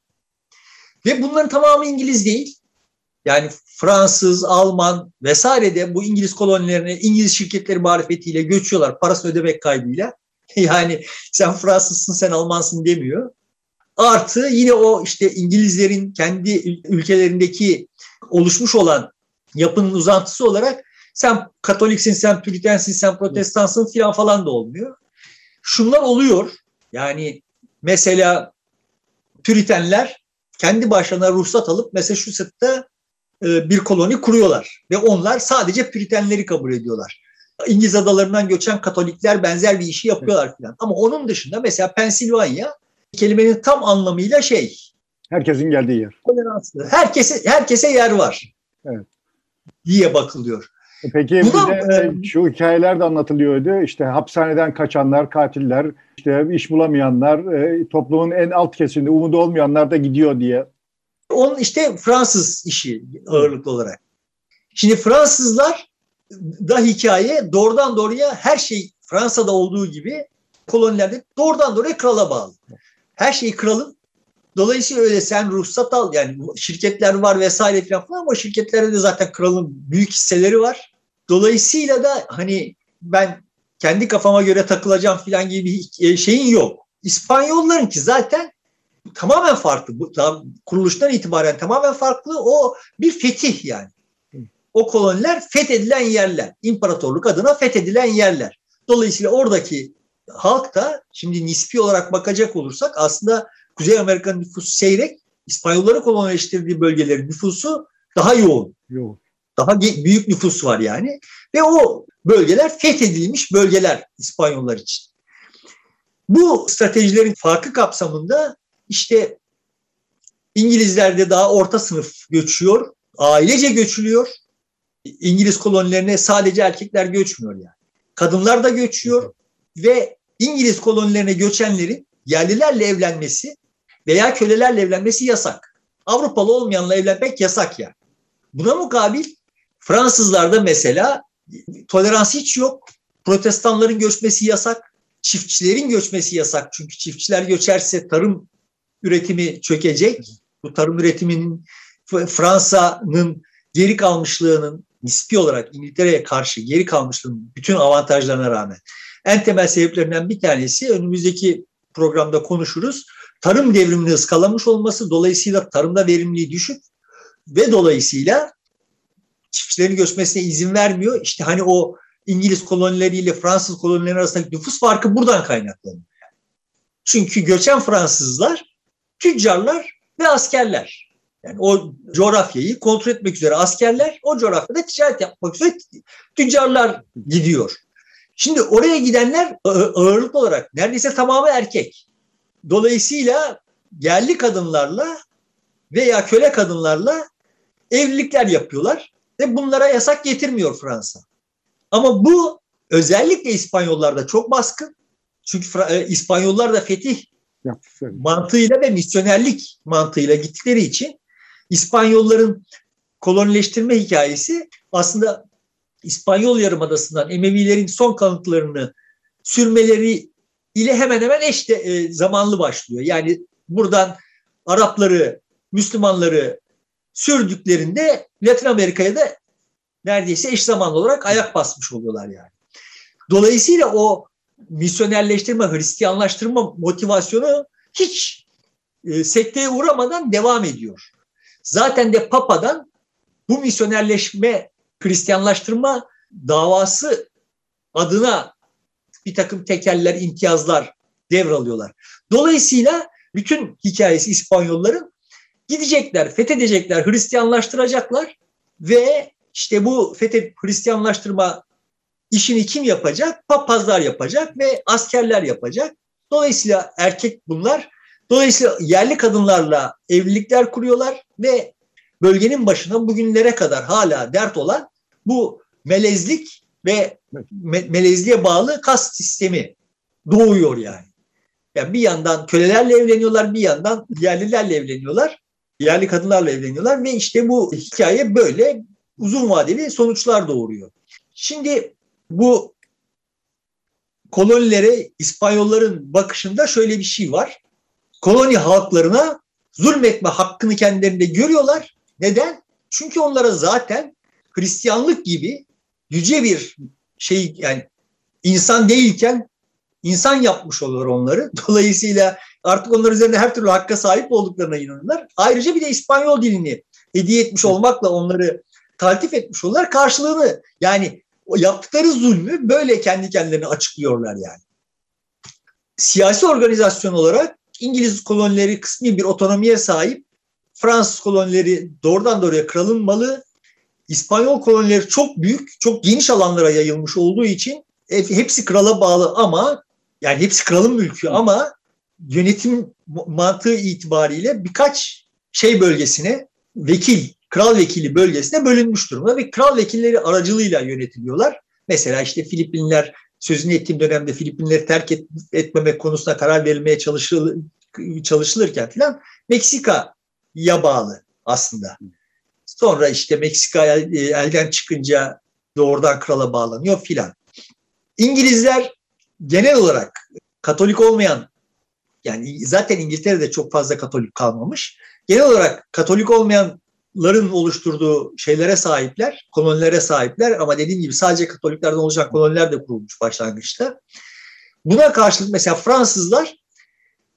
Ve bunların tamamı İngiliz değil. Yani Fransız, Alman vesaire de bu İngiliz kolonilerine İngiliz şirketleri marifetiyle göçüyorlar parasını ödemek kaydıyla. Yani sen Fransızsın sen Almansın demiyor. Artı yine o işte İngilizlerin kendi ülkelerindeki oluşmuş olan yapının uzantısı olarak sen Katoliksin, sen Püritensin, sen Protestansın filan falan da olmuyor. Şunlar oluyor. Yani mesela Püritenler kendi başlarına ruhsat alıp Massachusetts'ta e, bir koloni kuruyorlar. Ve onlar sadece Püritenleri kabul ediyorlar. İngiliz adalarından göçen Katolikler benzer bir işi yapıyorlar filan. Ama onun dışında mesela Pensilvanya kelimenin tam anlamıyla şey. Herkesin geldiği yer. Herkese, herkese yer var. Evet. Diye bakılıyor. E peki Buna, bize e, şu hikayeler de anlatılıyordu. İşte hapishaneden kaçanlar, katiller, işte iş bulamayanlar, e, toplumun en alt kesiminde umudu olmayanlar da gidiyor diye. Onun işte Fransız işi ağırlıklı olarak. Şimdi Fransızlar da hikaye doğrudan doğruya her şey Fransa'da olduğu gibi kolonilerde doğrudan doğruya krala bağlı. Her şey kralın. Dolayısıyla öyle sen ruhsat al yani şirketler var vesaire falan ama şirketlerde de zaten kralın büyük hisseleri var. Dolayısıyla da hani ben kendi kafama göre takılacağım falan gibi bir e, şeyin yok. İspanyolların ki zaten tamamen farklı. Bu, kuruluştan itibaren tamamen farklı. O bir fetih yani. O koloniler fethedilen yerler. İmparatorluk adına fethedilen yerler. Dolayısıyla oradaki halk da şimdi nispi olarak bakacak olursak aslında Kuzey Amerika'nın nüfusu seyrek. İspanyolların kolonileştirdiği bölgelerin nüfusu daha yoğun. Yoğun. Daha büyük nüfus var yani. Ve o bölgeler fethedilmiş bölgeler İspanyollar için. Bu stratejilerin farkı kapsamında işte İngilizler daha orta sınıf göçüyor, ailece göçülüyor. İngiliz kolonilerine sadece erkekler göçmüyor yani. Kadınlar da göçüyor ve İngiliz kolonilerine göçenlerin yerlilerle evlenmesi veya kölelerle evlenmesi yasak. Avrupalı olmayanla evlenmek yasak yani. Buna mukabil Fransızlarda mesela tolerans hiç yok. Protestanların göçmesi yasak. Çiftçilerin göçmesi yasak. Çünkü çiftçiler göçerse tarım üretimi çökecek. Bu tarım üretiminin Fransa'nın geri kalmışlığının nispi olarak İngiltere'ye karşı geri kalmışlığının bütün avantajlarına rağmen en temel sebeplerinden bir tanesi önümüzdeki programda konuşuruz. Tarım devrimini ıskalamış olması dolayısıyla tarımda verimliliği düşük ve dolayısıyla çiftçilerin göçmesine izin vermiyor. İşte hani o İngiliz kolonileriyle Fransız kolonileri arasındaki nüfus farkı buradan kaynaklanıyor. Çünkü göçen Fransızlar tüccarlar ve askerler. Yani o coğrafyayı kontrol etmek üzere askerler, o coğrafyada ticaret yapmak üzere tüccarlar gidiyor. Şimdi oraya gidenler ağırlık olarak neredeyse tamamı erkek. Dolayısıyla yerli kadınlarla veya köle kadınlarla evlilikler yapıyorlar ve bunlara yasak getirmiyor Fransa. Ama bu özellikle İspanyollarda çok baskın. Çünkü e, İspanyollar da fetih mantığıyla ve misyonerlik mantığıyla gittikleri için İspanyolların kolonileştirme hikayesi aslında İspanyol Yarımadası'ndan Emevilerin son kalıntılarını sürmeleri ile hemen hemen eş de, e, zamanlı başlıyor. Yani buradan Arapları, Müslümanları sürdüklerinde Latin Amerika'ya da neredeyse eş zamanlı olarak ayak basmış oluyorlar yani. Dolayısıyla o misyonerleştirme, Hristiyanlaştırma motivasyonu hiç e, sekteye uğramadan devam ediyor. Zaten de Papa'dan bu misyonerleşme, Hristiyanlaştırma davası adına bir takım tekeller, imtiyazlar devralıyorlar. Dolayısıyla bütün hikayesi İspanyolların gidecekler, fethedecekler, Hristiyanlaştıracaklar ve işte bu fethet Hristiyanlaştırma işini kim yapacak? Papazlar yapacak ve askerler yapacak. Dolayısıyla erkek bunlar. Dolayısıyla yerli kadınlarla evlilikler kuruyorlar ve bölgenin başına bugünlere kadar hala dert olan bu melezlik ve me- melezliğe bağlı kas sistemi doğuyor yani. Yani bir yandan kölelerle evleniyorlar, bir yandan yerlilerle evleniyorlar. Yerli kadınlarla evleniyorlar ve işte bu hikaye böyle uzun vadeli sonuçlar doğuruyor. Şimdi bu kolonilere İspanyolların bakışında şöyle bir şey var. Koloni halklarına zulmetme hakkını kendilerinde görüyorlar. Neden? Çünkü onlara zaten Hristiyanlık gibi yüce bir şey yani insan değilken insan yapmış olur onları. Dolayısıyla artık onlar üzerinde her türlü hakka sahip olduklarına inanırlar. Ayrıca bir de İspanyol dilini hediye etmiş olmakla onları taltif etmiş olurlar. Karşılığını yani o yaptıkları zulmü böyle kendi kendilerine açıklıyorlar yani. Siyasi organizasyon olarak İngiliz kolonileri kısmi bir otonomiye sahip. Fransız kolonileri doğrudan doğruya kralın malı. İspanyol kolonileri çok büyük, çok geniş alanlara yayılmış olduğu için hepsi krala bağlı ama yani hepsi kralın mülkü ama yönetim mantığı itibariyle birkaç şey bölgesine vekil kral vekili bölgesine bölünmüş durumda ve kral vekilleri aracılığıyla yönetiliyorlar. Mesela işte Filipinler sözünü ettiğim dönemde Filipinleri terk et, etmemek konusunda karar verilmeye çalışıl, çalışılırken filan Meksika'ya bağlı aslında. Sonra işte Meksika el, elden çıkınca doğrudan krala bağlanıyor filan. İngilizler genel olarak Katolik olmayan yani zaten İngiltere'de çok fazla Katolik kalmamış. Genel olarak Katolik olmayan ların oluşturduğu şeylere sahipler, kolonilere sahipler ama dediğim gibi sadece Katoliklerden olacak koloniler de kurulmuş başlangıçta. Buna karşılık mesela Fransızlar,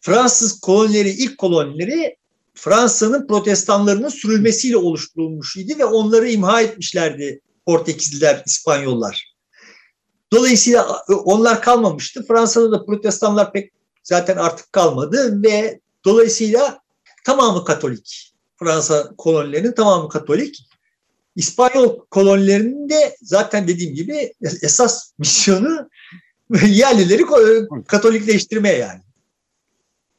Fransız kolonileri, ilk kolonileri Fransa'nın protestanlarının sürülmesiyle oluşturulmuş idi ve onları imha etmişlerdi Portekizliler, İspanyollar. Dolayısıyla onlar kalmamıştı. Fransa'da da protestanlar pek zaten artık kalmadı ve dolayısıyla tamamı Katolik. Fransa kolonilerinin tamamı Katolik. İspanyol kolonilerinde zaten dediğim gibi esas misyonu yerlileri Katolikleştirme yani.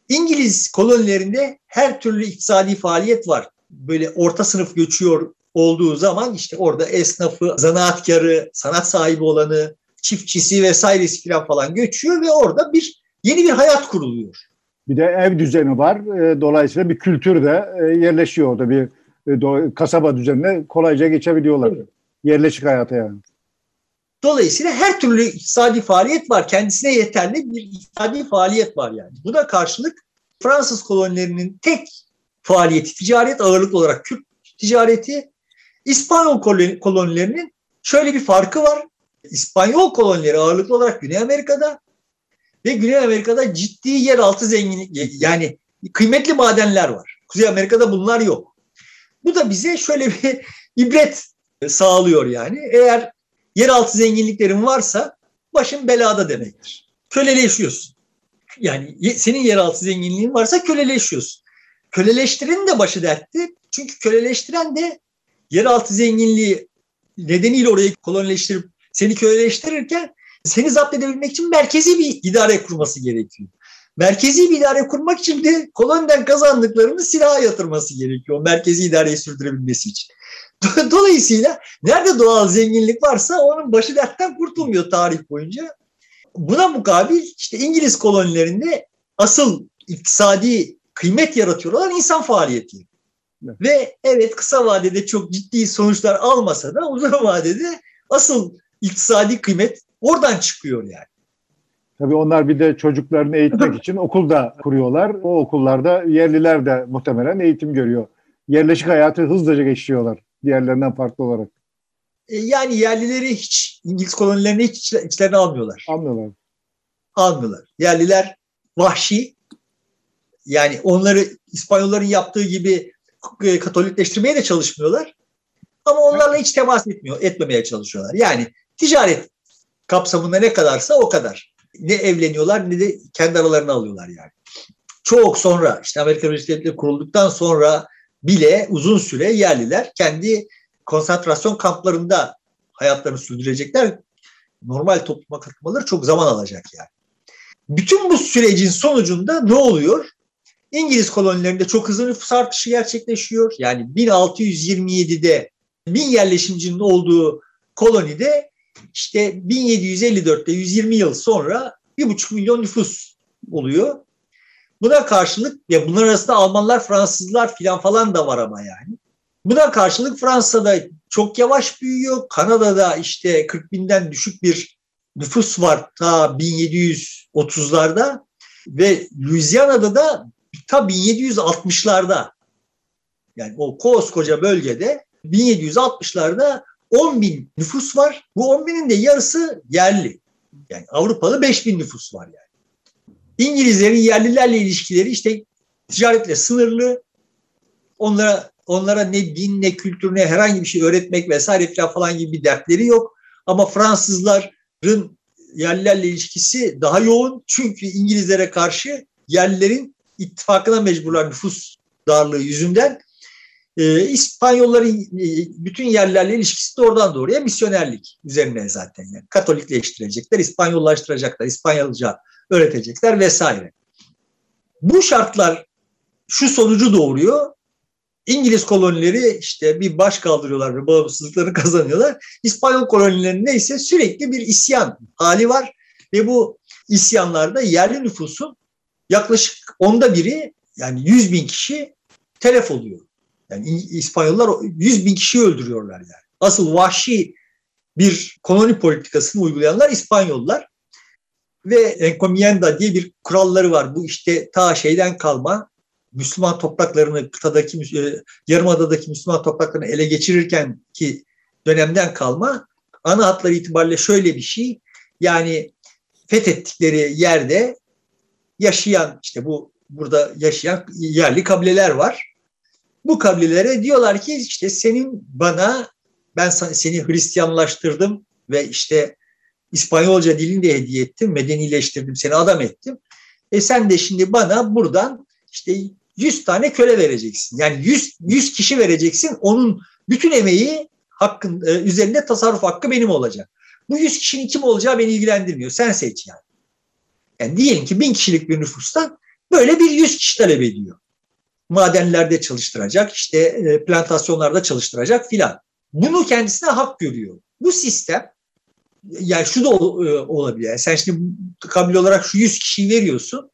İngiliz kolonilerinde her türlü iktisadi faaliyet var. Böyle orta sınıf göçüyor olduğu zaman işte orada esnafı, zanaatkarı, sanat sahibi olanı, çiftçisi vesairesi falan falan göçüyor ve orada bir yeni bir hayat kuruluyor. Bir de ev düzeni var. E, dolayısıyla bir kültür de e, yerleşiyor orada. Bir e, kasaba düzenine kolayca geçebiliyorlar. Evet. Yerleşik hayata yani. Dolayısıyla her türlü iktisadi faaliyet var. Kendisine yeterli bir iktisadi faaliyet var yani. Buna karşılık Fransız kolonilerinin tek faaliyeti ticaret ağırlıklı olarak Kürt ticareti. İspanyol kolonilerinin şöyle bir farkı var. İspanyol kolonileri ağırlıklı olarak Güney Amerika'da ve Güney Amerika'da ciddi yeraltı zenginlik yani kıymetli madenler var. Kuzey Amerika'da bunlar yok. Bu da bize şöyle bir ibret sağlıyor yani. Eğer yeraltı zenginliklerin varsa başın belada demektir. Köleleşiyorsun. Yani senin yeraltı zenginliğin varsa köleleşiyorsun. Köleleştirenin de başı dertti. Çünkü köleleştiren de yeraltı zenginliği nedeniyle orayı kolonileştirip seni köleleştirirken seni zapt edebilmek için merkezi bir idare kurması gerekiyor. Merkezi bir idare kurmak için de koloniden kazandıklarını silaha yatırması gerekiyor. Merkezi idareyi sürdürebilmesi için. Dolayısıyla nerede doğal zenginlik varsa onun başı dertten kurtulmuyor tarih boyunca. Buna mukabil işte İngiliz kolonilerinde asıl iktisadi kıymet yaratıyor olan insan faaliyeti. Evet. Ve evet kısa vadede çok ciddi sonuçlar almasa da uzun vadede asıl iktisadi kıymet oradan çıkıyor yani. Tabii onlar bir de çocuklarını eğitmek için okul da kuruyorlar. O okullarda yerliler de muhtemelen eğitim görüyor. Yerleşik hayatı hızlıca geçiyorlar diğerlerinden farklı olarak. E, yani yerlileri hiç İngiliz kolonilerini hiç içlerine almıyorlar. Almıyorlar. Almıyorlar. Yerliler vahşi. Yani onları İspanyolların yaptığı gibi e, Katolikleştirmeye de çalışmıyorlar. Ama onlarla hiç temas etmiyor, etmemeye çalışıyorlar. Yani ticaret kapsamında ne kadarsa o kadar. Ne evleniyorlar ne de kendi aralarına alıyorlar yani. Çok sonra işte Amerika Birleşik Devletleri kurulduktan sonra bile uzun süre yerliler kendi konsantrasyon kamplarında hayatlarını sürdürecekler. Normal topluma katılmaları çok zaman alacak yani. Bütün bu sürecin sonucunda ne oluyor? İngiliz kolonilerinde çok hızlı nüfus artışı gerçekleşiyor. Yani 1627'de bin yerleşimcinin olduğu kolonide işte 1754'te 120 yıl sonra 1,5 milyon nüfus oluyor. Buna karşılık ya bunlar arasında Almanlar, Fransızlar filan falan da var ama yani. Buna karşılık Fransa'da çok yavaş büyüyor. Kanada'da işte 40 binden düşük bir nüfus var ta 1730'larda ve Louisiana'da da ta 1760'larda yani o koskoca bölgede 1760'larda 10 bin nüfus var. Bu 10 binin de yarısı yerli. Yani Avrupalı 5 bin nüfus var yani. İngilizlerin yerlilerle ilişkileri işte ticaretle sınırlı. Onlara onlara ne din ne kültür ne herhangi bir şey öğretmek vesaire falan gibi bir dertleri yok. Ama Fransızların yerlilerle ilişkisi daha yoğun. Çünkü İngilizlere karşı yerlilerin ittifakına mecburlar nüfus darlığı yüzünden. Ee, İspanyolların e, bütün yerlerle ilişkisi de oradan doğruya misyonerlik üzerine zaten. Yani Katolikleştirecekler, İspanyollaştıracaklar, İspanyolca öğretecekler vesaire. Bu şartlar şu sonucu doğuruyor. İngiliz kolonileri işte bir baş kaldırıyorlar ve bağımsızlıklarını kazanıyorlar. İspanyol kolonilerinde ise sürekli bir isyan hali var ve bu isyanlarda yerli nüfusun yaklaşık onda biri yani 100 bin kişi telef oluyor. Yani İspanyollar 100 bin kişi öldürüyorlar yani. Asıl vahşi bir koloni politikasını uygulayanlar İspanyollar ve encomienda diye bir kuralları var. Bu işte ta şeyden kalma Müslüman topraklarını kıtadaki e, yarımadadaki Müslüman topraklarını ele geçirirken ki dönemden kalma ana hatları itibariyle şöyle bir şey. Yani fethettikleri yerde yaşayan işte bu burada yaşayan yerli kabileler var. Bu kabilelere diyorlar ki işte senin bana ben seni Hristiyanlaştırdım ve işte İspanyolca dilini de hediye ettim, medenileştirdim, seni adam ettim. E sen de şimdi bana buradan işte 100 tane köle vereceksin. Yani 100, 100 kişi vereceksin. Onun bütün emeği hakkın e, üzerinde tasarruf hakkı benim olacak. Bu 100 kişinin kim olacağı beni ilgilendirmiyor. Sen seç yani. Yani diyelim ki bin kişilik bir nüfustan böyle bir 100 kişi talep ediyor. Madenlerde çalıştıracak, işte e, plantasyonlarda çalıştıracak filan. Bunu kendisine hak görüyor. Bu sistem yani şu da e, olabilir. Yani sen şimdi kabul olarak şu 100 kişiyi veriyorsun.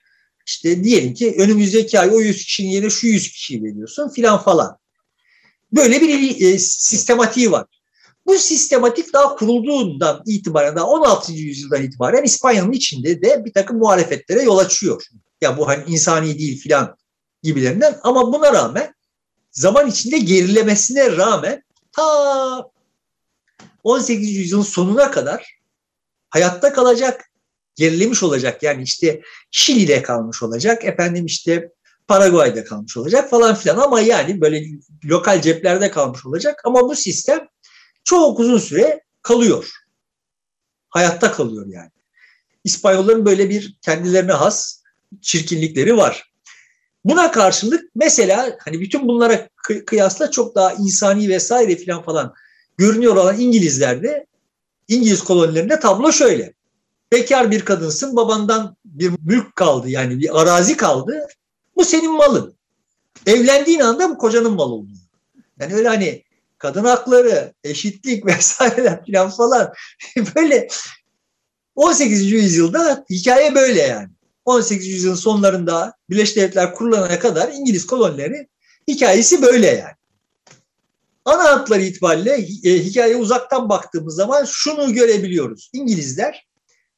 İşte diyelim ki önümüzdeki ay o 100 kişinin yerine şu 100 kişiyi veriyorsun filan falan. Böyle bir e, sistematiği var. Bu sistematik daha kurulduğundan itibaren, daha 16. yüzyıldan itibaren İspanya'nın içinde de bir takım muhalefetlere yol açıyor. Ya bu hani insani değil filan gibilerinden ama buna rağmen zaman içinde gerilemesine rağmen ta 18. yüzyılın sonuna kadar hayatta kalacak, gerilemiş olacak. Yani işte Şili'de kalmış olacak, efendim işte Paraguay'da kalmış olacak falan filan ama yani böyle lokal ceplerde kalmış olacak ama bu sistem çok uzun süre kalıyor. Hayatta kalıyor yani. İspanyolların böyle bir kendilerine has çirkinlikleri var. Buna karşılık mesela hani bütün bunlara kıyasla çok daha insani vesaire filan falan görünüyor olan İngilizlerde İngiliz kolonilerinde tablo şöyle. Bekar bir kadınsın babandan bir mülk kaldı yani bir arazi kaldı. Bu senin malın. Evlendiğin anda bu kocanın malı oluyor. Yani öyle hani kadın hakları, eşitlik vesaire falan falan böyle 18. yüzyılda hikaye böyle yani. 18. yüzyılın sonlarında Birleşik Devletler kurulana kadar İngiliz kolonileri hikayesi böyle yani. Ana hatları itibariyle e, hikayeye uzaktan baktığımız zaman şunu görebiliyoruz. İngilizler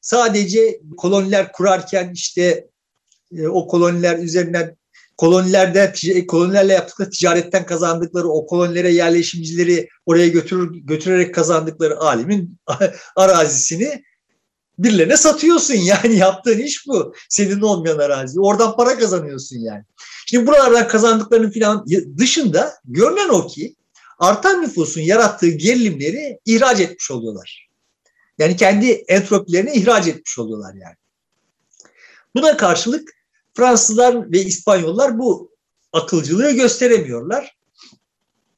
sadece koloniler kurarken işte e, o koloniler üzerinden kolonilerde kolonilerle yaptıkları ticaretten kazandıkları o kolonilere yerleşimcileri oraya götürür, götürerek kazandıkları alimin arazisini birilerine satıyorsun yani yaptığın iş bu. Senin olmayan arazi. Oradan para kazanıyorsun yani. Şimdi buralardan kazandıklarının filan dışında görünen o ki artan nüfusun yarattığı gerilimleri ihraç etmiş oluyorlar. Yani kendi entropilerini ihraç etmiş oluyorlar yani. Buna karşılık Fransızlar ve İspanyollar bu akılcılığı gösteremiyorlar.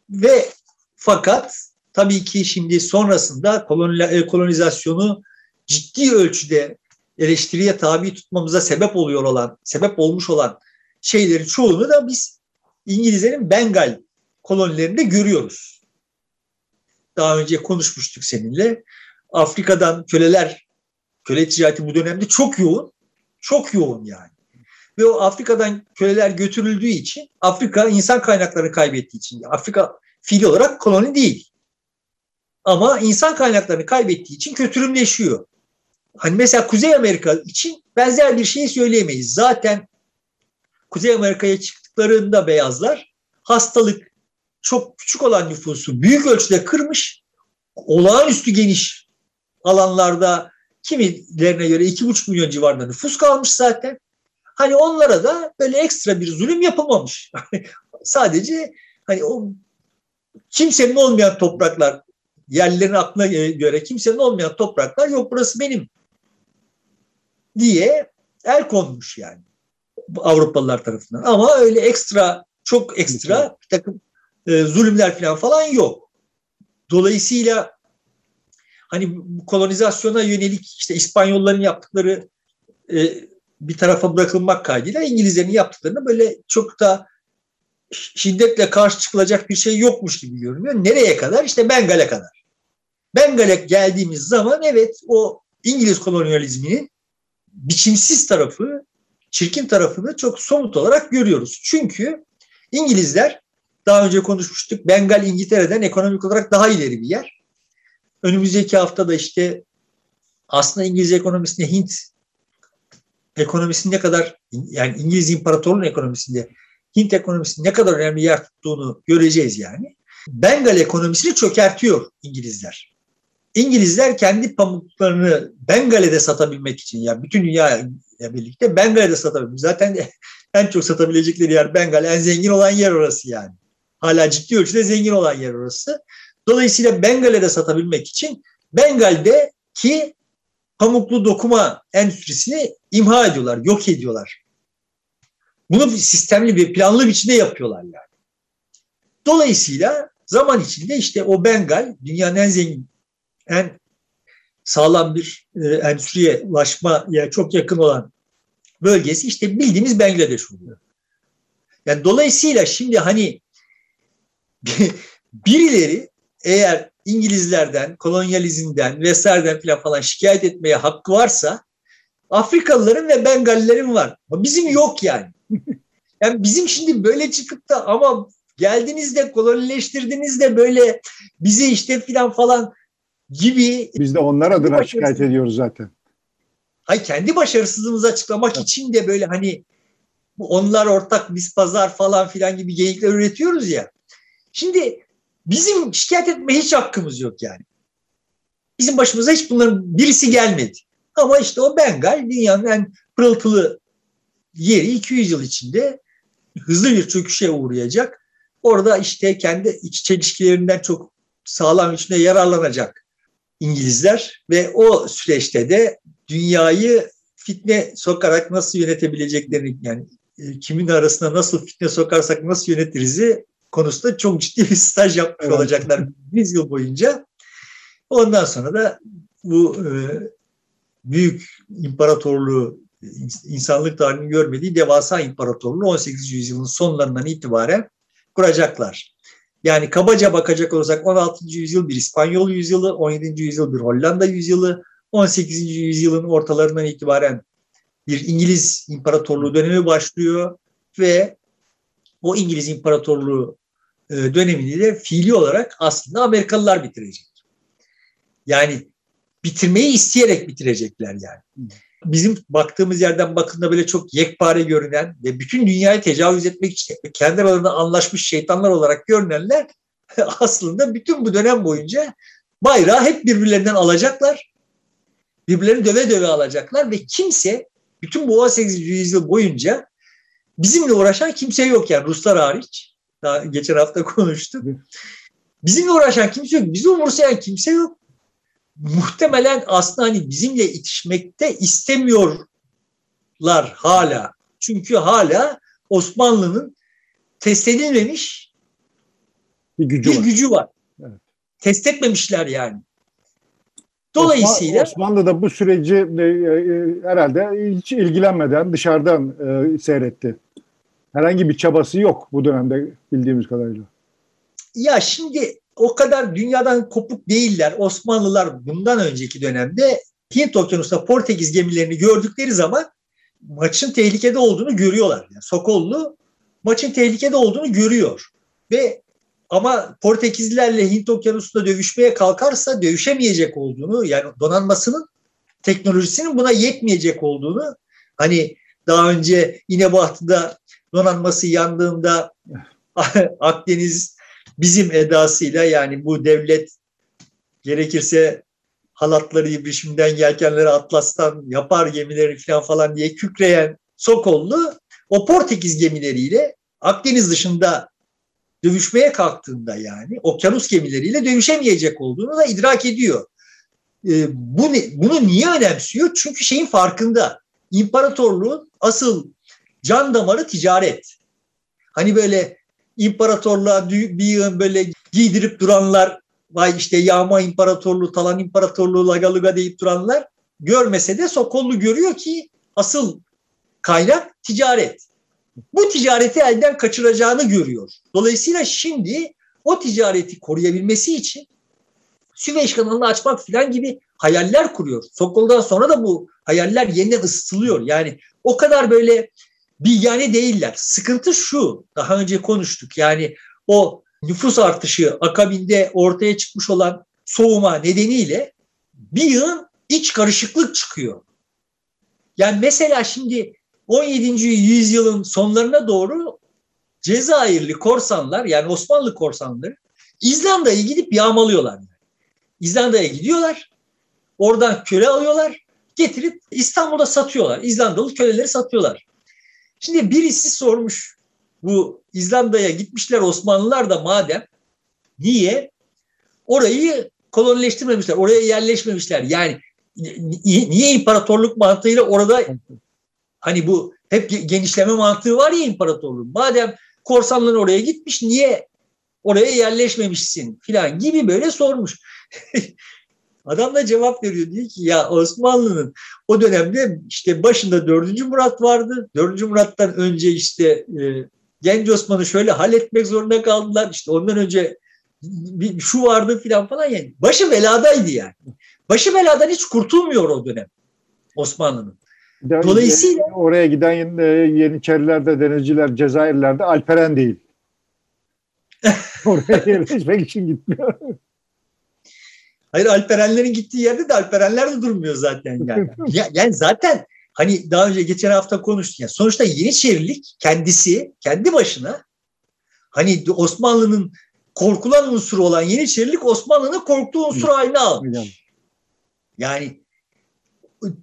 Ve fakat tabii ki şimdi sonrasında e, kolonizasyonu ciddi ölçüde eleştiriye tabi tutmamıza sebep oluyor olan, sebep olmuş olan şeylerin çoğunu da biz İngilizlerin Bengal kolonilerinde görüyoruz. Daha önce konuşmuştuk seninle. Afrika'dan köleler, köle ticareti bu dönemde çok yoğun. Çok yoğun yani. Ve o Afrika'dan köleler götürüldüğü için Afrika insan kaynaklarını kaybettiği için Afrika fiili olarak koloni değil. Ama insan kaynaklarını kaybettiği için kötürümleşiyor. Hani mesela Kuzey Amerika için benzer bir şey söyleyemeyiz. Zaten Kuzey Amerika'ya çıktıklarında beyazlar hastalık çok küçük olan nüfusu büyük ölçüde kırmış. Olağanüstü geniş alanlarda kimilerine göre iki buçuk milyon civarında nüfus kalmış zaten. Hani onlara da böyle ekstra bir zulüm yapılmamış. Sadece hani o kimsenin olmayan topraklar yerlilerin aklına göre kimsenin olmayan topraklar yok burası benim diye el konmuş yani Avrupalılar tarafından. Ama öyle ekstra çok ekstra bir takım e, zulümler falan falan yok. Dolayısıyla hani kolonizasyona yönelik işte İspanyolların yaptıkları e, bir tarafa bırakılmak kaydıyla İngilizlerin yaptıklarını böyle çok da şiddetle karşı çıkılacak bir şey yokmuş gibi görünüyor. Nereye kadar? İşte Bengal'e kadar. Bengal'e geldiğimiz zaman evet o İngiliz kolonyalizminin biçimsiz tarafı, çirkin tarafını çok somut olarak görüyoruz. Çünkü İngilizler daha önce konuşmuştuk. Bengal İngiltere'den ekonomik olarak daha ileri bir yer. Önümüzdeki hafta da işte aslında İngiliz ekonomisinde Hint ekonomisinin ne kadar yani İngiliz İmparatorluğu'nun ekonomisinde Hint ekonomisinin ne kadar önemli yer tuttuğunu göreceğiz yani. Bengal ekonomisini çökertiyor İngilizler. İngilizler kendi pamuklarını Bengal'e satabilmek için yani bütün dünya birlikte Bengal'e satabilmek. Zaten en çok satabilecekleri yer Bengal. En zengin olan yer orası yani. Hala ciddi ölçüde zengin olan yer orası. Dolayısıyla Bengal'e satabilmek için Bengal'de ki pamuklu dokuma endüstrisini imha ediyorlar, yok ediyorlar. Bunu sistemli bir planlı biçimde yapıyorlar yani. Dolayısıyla zaman içinde işte o Bengal dünyanın en zengin, en sağlam bir e, endüstriye ulaşmaya çok yakın olan bölgesi işte bildiğimiz Bangladeş oluyor. Yani dolayısıyla şimdi hani birileri eğer İngilizlerden, kolonyalizmden vesaireden falan falan şikayet etmeye hakkı varsa Afrikalıların ve Bengallilerin var. Ama bizim yok yani. Yani bizim şimdi böyle çıkıp da ama geldiniz de kolonileştirdiniz de böyle bizi işte filan falan gibi. Biz de onlar adına şikayet ediyoruz zaten. Hayır kendi başarısızlığımızı açıklamak evet. için de böyle hani onlar ortak biz pazar falan filan gibi geyikler üretiyoruz ya. Şimdi bizim şikayet etme hiç hakkımız yok yani. Bizim başımıza hiç bunların birisi gelmedi. Ama işte o Bengal dünyanın en pırıltılı yeri 200 yıl içinde hızlı bir çöküşe uğrayacak. Orada işte kendi iç çelişkilerinden çok sağlam içinde yararlanacak İngilizler ve o süreçte de dünyayı fitne sokarak nasıl yönetebileceklerini yani e, kimin arasında nasıl fitne sokarsak nasıl yönetirizi konusunda çok ciddi bir staj yapmış evet. olacaklar 100 yıl boyunca. Ondan sonra da bu e, büyük imparatorluğu insanlık tarihinin görmediği devasa imparatorluğu 18. yüzyılın sonlarından itibaren kuracaklar. Yani kabaca bakacak olursak 16. yüzyıl bir İspanyol yüzyılı, 17. yüzyıl bir Hollanda yüzyılı, 18. yüzyılın ortalarından itibaren bir İngiliz imparatorluğu dönemi başlıyor ve o İngiliz imparatorluğu e, dönemini de fiili olarak aslında Amerikalılar bitirecek. Yani bitirmeyi isteyerek bitirecekler yani. Bizim baktığımız yerden bakında böyle çok yekpare görünen ve bütün dünyayı tecavüz etmek için kendi aralarında anlaşmış şeytanlar olarak görünenler aslında bütün bu dönem boyunca bayrağı hep birbirlerinden alacaklar. Birbirlerini döve döve alacaklar ve kimse bütün bu 18. yüzyıl boyunca bizimle uğraşan kimse yok yani Ruslar hariç. Daha geçen hafta konuştuk. Bizimle uğraşan kimse yok. Bizi umursayan kimse yok muhtemelen aslında hani bizimle itişmekte istemiyorlar hala. Çünkü hala Osmanlı'nın test edilmemiş bir gücü bir var. Gücü var. Evet. Test etmemişler yani. Dolayısıyla Osmanlı da bu süreci e, e, herhalde hiç ilgilenmeden dışarıdan e, seyretti. Herhangi bir çabası yok bu dönemde bildiğimiz kadarıyla. Ya şimdi o kadar dünyadan kopuk değiller. Osmanlılar bundan önceki dönemde Hint Okyanusu'nda Portekiz gemilerini gördükleri zaman maçın tehlikede olduğunu görüyorlar. Yani Sokollu maçın tehlikede olduğunu görüyor. Ve ama Portekizlilerle Hint Okyanusu'nda dövüşmeye kalkarsa dövüşemeyecek olduğunu yani donanmasının teknolojisinin buna yetmeyecek olduğunu hani daha önce İnebahtı'da donanması yandığında Akdeniz bizim edasıyla yani bu devlet gerekirse halatları ibrişimden yelkenleri atlastan yapar gemileri falan falan diye kükreyen Sokollu o Portekiz gemileriyle Akdeniz dışında dövüşmeye kalktığında yani okyanus gemileriyle dövüşemeyecek olduğunu da idrak ediyor. Ee, bu, bunu niye önemsiyor? Çünkü şeyin farkında. İmparatorluğun asıl can damarı ticaret. Hani böyle imparatorluğa bir yığın böyle giydirip duranlar vay işte yağma imparatorluğu, talan imparatorluğu, lagaluga deyip duranlar görmese de Sokollu görüyor ki asıl kaynak ticaret. Bu ticareti elden kaçıracağını görüyor. Dolayısıyla şimdi o ticareti koruyabilmesi için Süveyş kanalını açmak falan gibi hayaller kuruyor. Sokol'dan sonra da bu hayaller yeniden ısıtılıyor. Yani o kadar böyle bilgane değiller. Sıkıntı şu, daha önce konuştuk yani o nüfus artışı akabinde ortaya çıkmış olan soğuma nedeniyle bir yığın iç karışıklık çıkıyor. Yani mesela şimdi 17. yüzyılın sonlarına doğru Cezayirli korsanlar yani Osmanlı korsanları İzlanda'yı gidip yağmalıyorlar. İzlanda'ya gidiyorlar. Oradan köle alıyorlar. Getirip İstanbul'da satıyorlar. İzlandalı köleleri satıyorlar. Şimdi birisi sormuş bu İzlanda'ya gitmişler Osmanlılar da madem niye orayı kolonileştirmemişler, oraya yerleşmemişler. Yani niye imparatorluk mantığıyla orada hani bu hep genişleme mantığı var ya imparatorluğun. Madem korsanların oraya gitmiş niye oraya yerleşmemişsin filan gibi böyle sormuş. Adam da cevap veriyor diyor ki ya Osmanlı'nın o dönemde işte başında 4. Murat vardı. 4. Murat'tan önce işte e, Genç Osman'ı şöyle halletmek zorunda kaldılar. İşte ondan önce bir, şu vardı filan falan yani. Başı beladaydı yani. Başı beladan hiç kurtulmuyor o dönem Osmanlı'nın. Dolayısıyla oraya giden e, Yeniçerilerde, denizciler, Cezayirlerde Alperen değil. oraya yerleşmek için gitmiyor. Hayır Alperenlerin gittiği yerde de Alperenler de durmuyor zaten yani. yani zaten hani daha önce geçen hafta konuştuk. Yani sonuçta Yeniçerilik kendisi kendi başına hani Osmanlı'nın korkulan unsuru olan Yeniçerilik Osmanlı'nın korktuğu unsur haline almış. Yani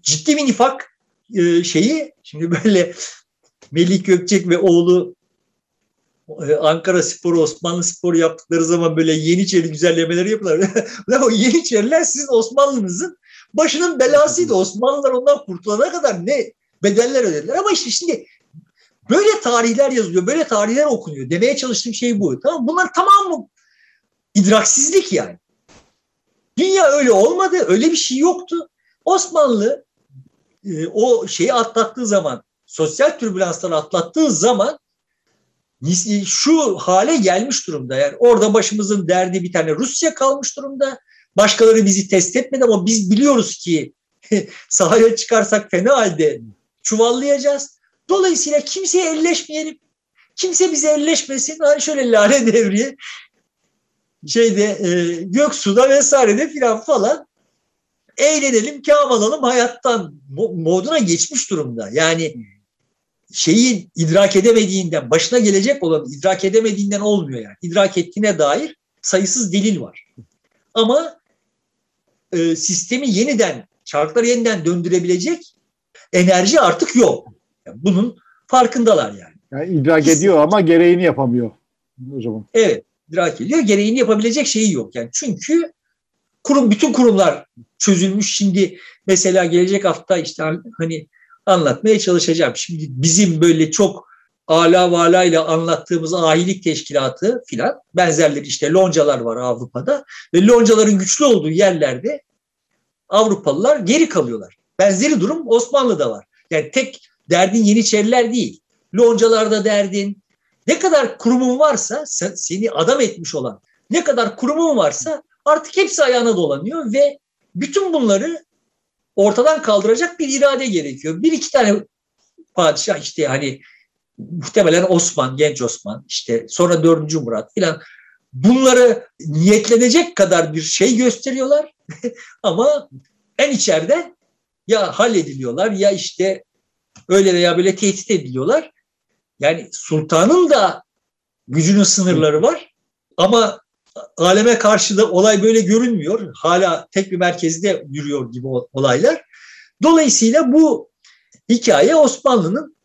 ciddi bir nifak e, şeyi şimdi böyle Melih Gökçek ve oğlu e, Ankara Sporu, Osmanlı Sporu yaptıkları zaman böyle Yeniçeri güzellemeleri yapıyorlar. Ve o Yeniçeriler sizin Osmanlı'nızın başının belasıydı. Osmanlılar ondan kurtulana kadar ne bedeller ödediler. Ama işte şimdi böyle tarihler yazılıyor, böyle tarihler okunuyor. Demeye çalıştığım şey bu. Tamam Bunlar tamam mı? İdraksizlik yani. Dünya öyle olmadı, öyle bir şey yoktu. Osmanlı e, o şeyi atlattığı zaman, sosyal türbülansları atlattığı zaman şu hale gelmiş durumda. Yani orada başımızın derdi bir tane Rusya kalmış durumda. Başkaları bizi test etmedi ama biz biliyoruz ki sahaya çıkarsak fena halde çuvallayacağız. Dolayısıyla kimseye elleşmeyelim. Kimse bize elleşmesin. Hani şöyle lale devriye şeyde e, Göksu'da vesairede filan falan eğlenelim, kâm alalım hayattan moduna geçmiş durumda. Yani şeyi idrak edemediğinden, başına gelecek olan idrak edemediğinden olmuyor yani. İdrak ettiğine dair sayısız delil var. Ama e, sistemi yeniden, çarkları yeniden döndürebilecek enerji artık yok. Yani bunun farkındalar yani. yani idrak ediyor ama gereğini yapamıyor o zaman. Evet, idrak ediyor. Gereğini yapabilecek şeyi yok. Yani çünkü kurum bütün kurumlar çözülmüş. Şimdi mesela gelecek hafta işte hani anlatmaya çalışacağım. Şimdi bizim böyle çok ala vala ile anlattığımız ahilik teşkilatı filan benzerleri işte loncalar var Avrupa'da ve loncaların güçlü olduğu yerlerde Avrupalılar geri kalıyorlar. Benzeri durum Osmanlı'da var. Yani tek derdin Yeniçeriler değil. Loncalarda derdin. Ne kadar kurumun varsa seni adam etmiş olan ne kadar kurumun varsa artık hepsi ayağına dolanıyor ve bütün bunları ortadan kaldıracak bir irade gerekiyor. Bir iki tane padişah işte hani muhtemelen Osman, genç Osman işte sonra 4. Murat filan bunları niyetlenecek kadar bir şey gösteriyorlar ama en içeride ya hallediliyorlar ya işte öyle veya böyle tehdit ediliyorlar. Yani sultanın da gücünün sınırları var ama aleme karşı da olay böyle görünmüyor. Hala tek bir merkezde yürüyor gibi olaylar. Dolayısıyla bu hikaye Osmanlı'nın